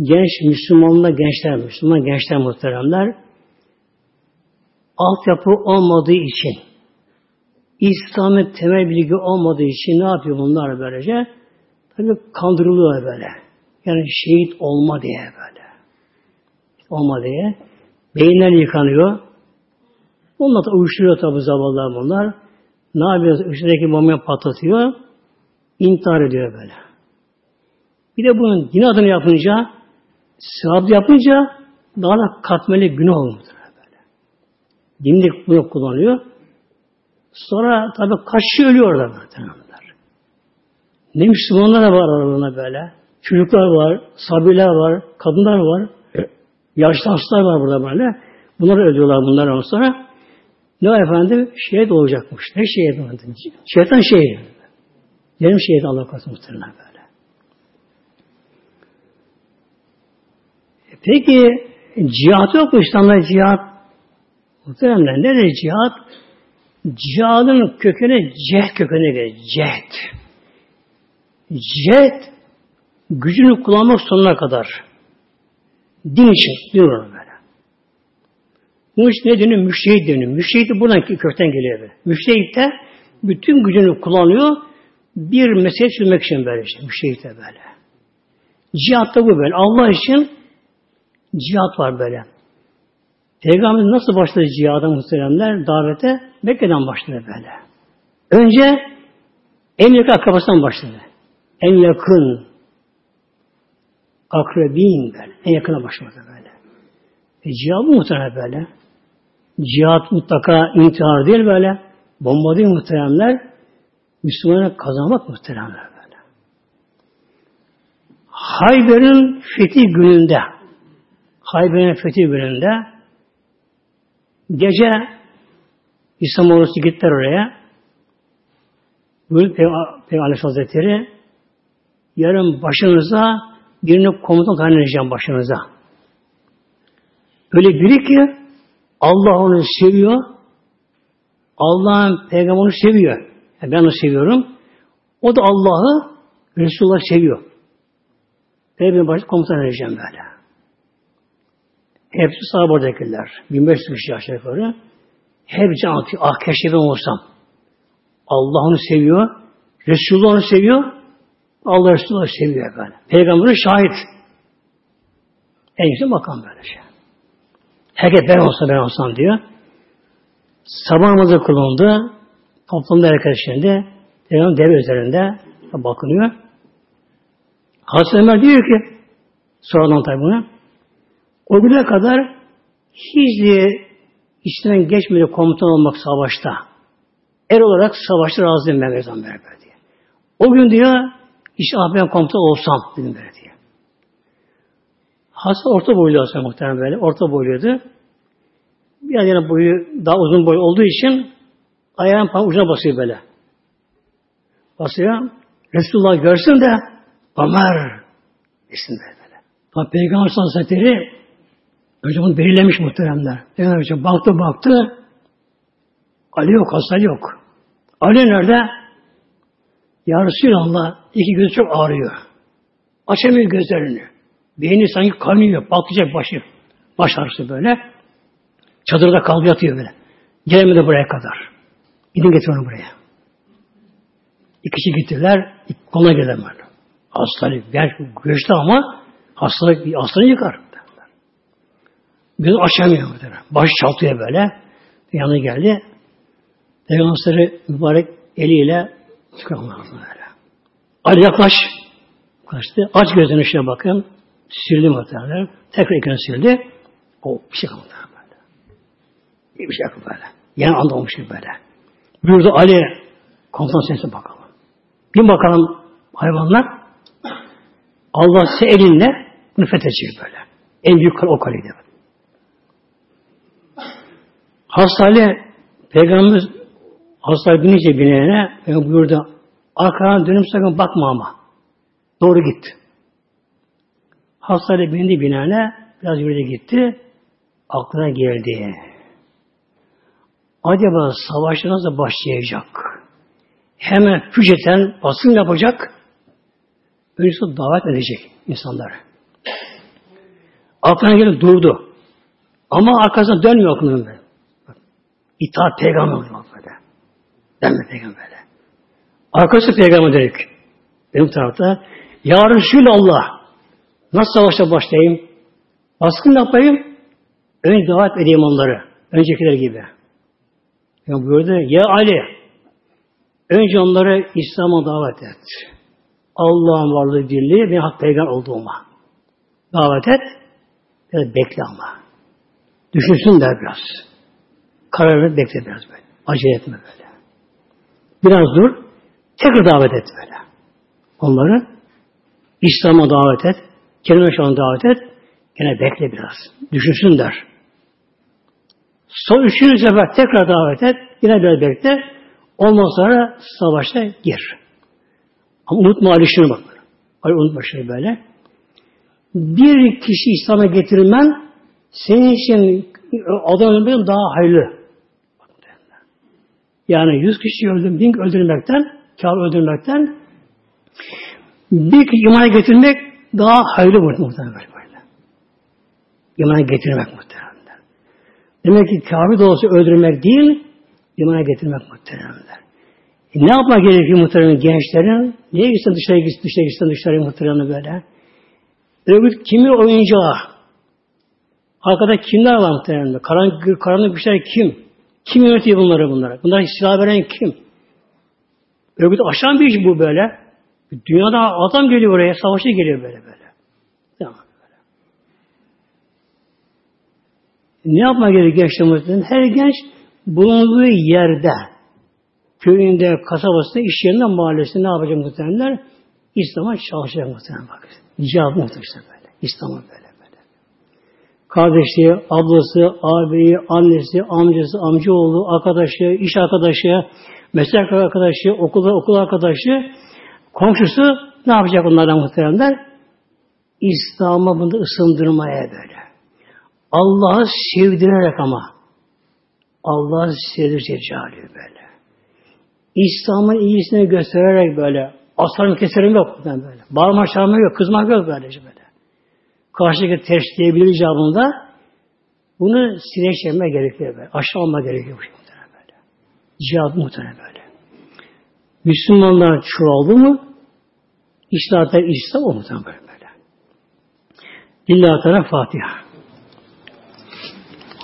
Genç Müslümanlar, gençler Müslüman, gençler muhteremler altyapı olmadığı için İslam'ın temel bilgi olmadığı için ne yapıyor bunlar böylece? Tabii kandırılıyor böyle. Yani şehit olma diye böyle. Olma diye. Beyinler yıkanıyor. Onlar da uyuşturuyor tabi zavallılar bunlar. Ne yapıyor? Üstündeki bombayı patlatıyor. İntihar ediyor böyle. Bir de bunun din adını yapınca, sevap yapınca daha da katmeli günah böyle. Dinlik bunu kullanıyor. Sonra tabi kaç kişi ölüyor orada muhtemelenler. Ne Müslümanlar da var aralarında böyle. Çocuklar var, sabiler var, kadınlar var. Yaşlı hastalar var burada böyle. Bunları öldürüyorlar bunlar sonra. Ne efendim? Şehit olacakmış. Ne şehit efendim? Şeytan şehit. Benim şehit Allah korusun muhtemelen böyle. E peki cihat yok mu İslam'da cihat? Muhtemelen nedir cihat? Cihadın kökeni cehd kökeni gelir. Cehd. Cehd gücünü kullanmak sonuna kadar. Din için diyor böyle. Bu iş ne deniyor? Müştehit deniyor. Müştehit de buradan kökten geliyor. Böyle. Müştehit de bütün gücünü kullanıyor bir mesele çözmek için böyle işte. Müştehit de böyle. Cihat da bu böyle. Allah için cihat var böyle. Peygamber nasıl başladı cihada muhteremler? Davete Mekke'den başladı böyle. Önce en yakın akrabasından başladı. En yakın akrebin böyle. En yakına başladı böyle. E cihat muhtemelen böyle. Cihat mutlaka intihar değil böyle. Bomba değil muhteremler. Müslümanı kazanmak muhteremler böyle. Hayber'in fethi gününde Hayber'in fethi gününde gece İslam ordusu gittiler oraya. Buyurdu Peygamber Hazretleri yarın başınıza birini komutan tayin başınıza. Öyle biri ki Allah onu seviyor. Allah'ın peygamber onu seviyor. Yani ben onu seviyorum. O da Allah'ı Resulullah seviyor. Peygamber başı komutan edeceğim böyle. Hepsi sahabe oradakiler. 1500 kişi aşağı yukarı. Hepsi anlatıyor. Ah keşke ben olsam. Allah onu seviyor. Resulullah onu seviyor. Allah Resulullah seviyor böyle. Peygamberin şahit. En yüksek makam böyle şey. Herkes ben olsam ben olsam diyor. Sabah namazı kılındı. Toplumda herkes şimdi Peygamber deve üzerinde bakınıyor. Hazreti Ömer diyor ki sonradan tabi bunu o güne kadar hiç diye içinden geçmedi komutan olmak savaşta. Er olarak savaşta razıyım ben Peygamber diye. O gün diyor işte ah ben komutan olsam dedim böyle diye. Hasan orta boylu Hasan muhtemelen böyle. Orta boyluydu. biraz yine boyu daha uzun boy olduğu için ayağın parmağı ucuna basıyor böyle. Basıyor. Resulullah görsün de Ömer desin böyle. Tabi Peygamber Hazretleri önce bunu belirlemiş muhteremler. Peygamber baktı baktı Ali yok, hasta yok. Ali nerede? Ya Resulallah iki gözü çok ağrıyor. Açamıyor gözlerini. Beyni sanki kaynıyor, patlayacak başı. Baş ağrısı böyle. Çadırda kaldı yatıyor böyle. Gelemedi buraya kadar. Gidin getir onu buraya. İkisi gittiler, koluna gelemez. Hastalık, gerçi göçtü ama hastalık hastalığı yıkar. Göz açamıyor. Baş çaltıyor böyle. Yanına geldi. Peygamber'i mübarek eliyle çıkarmıyor böyle. Ali yaklaş. Kaçtı. Aç gözünü şuna bakın. Sildi muhtemelen. Tekrar ikini sildi. O bir şey kalmadı böyle. Bir şey kalmadı böyle. Yani anda olmuş gibi böyle. Buyurdu Ali komutan sesine bakalım. Bir bakalım hayvanlar Allah size elinle bunu fethedecek böyle. En büyük kale o kaleydi. Hastane Peygamber hastane binince bineğine buyurdu arkadan dönüp sakın bakma ama. Doğru git. Hastane bindi bineğine biraz yürüdü gitti. Aklına geldi. Acaba savaş nasıl başlayacak? Hemen füceten basın yapacak. Öncesi davet edecek insanları. Aklına gelip durdu. Ama arkasına dönmüyor aklına. İtaat peygamber olmak böyle. Denme peygamberle. Arkası peygamber dedik. Benim tarafta. Ya Resulallah nasıl savaşta başlayayım? Baskın yapayım? Önce davet edeyim onları. Öncekiler gibi. Ya buyurdu. Ya Ali önce onları İslam'a davet et. Allah'ın varlığı birliği ve hak peygamber olduğuma. Davet et. Biraz bekle ama. Düşünsün der biraz. Kararını bekle biraz böyle. Acele etme böyle. Biraz dur. Tekrar davet et böyle. Onları İslam'a davet et. Kelime şanı davet et. Yine bekle biraz. Düşünsün der. Son üçüncü sefer tekrar davet et. Yine biraz bekle. Ondan sonra savaşta gir. Ama unutma Ali şunu bak. Ali unutma şey böyle. Bir kişi İslam'a getirmen senin için adam daha hayırlı. Yani yüz kişi öldürmek, bin öldürmekten, kâr öldürmekten bir kişi imana getirmek daha hayırlı muhtemelen böyle. İmana getirmek muhtemelen. Demek ki kâfi de olsa öldürmek değil, imana getirmek muhtemelen. E ne yapmak gerekiyor muhtemelen gençlerin? Niye gitsin dışarı gitsin, dışarı gitsin dışarı muhtemelen böyle? Örgüt kimi oyuncağı? Arkada kimler var muhtemelen? Karanlık, karanlık bir şey kim? Kim yönetiyor bunları bunlara? Bunlar silah veren kim? Örgüt aşan bir iş bu böyle. Dünyada adam geliyor oraya, savaşa geliyor böyle böyle. Ne yapma gerekiyor gençlerimizin? Her genç bulunduğu yerde, köyünde, kasabasında, iş yerinde, mahallesinde ne yapacak muhtemelenler? İslam'a çalışacak muhtemelen bak. Cevap muhtemelen böyle. İslam'a böyle Kardeşliği, ablası, ağabeyi, annesi, amcası, amcaoğlu, arkadaşı, iş arkadaşı, meslek arkadaşı, okul, okul arkadaşı, komşusu ne yapacak onlardan muhteremler? İslam'a bunu ısındırmaya böyle. Allah'ı sevdirerek ama. Allah'ı sevdirecek cali böyle. İslam'ın iyisini göstererek böyle. Aslanım keserim yok böyle. Bağırma çağırma yok, kızmak yok böylece böyle. Karşıdaki teşkileyebilir icabında bunu sineşleme gerekiyor böyle. Aşağı alma gerekiyor bu muhtemelen böyle. Cihad muhtemelen böyle. Müslümanlar çoğaldı mı İşte İslam o muhtemelen böyle. İlla Teala Fatiha.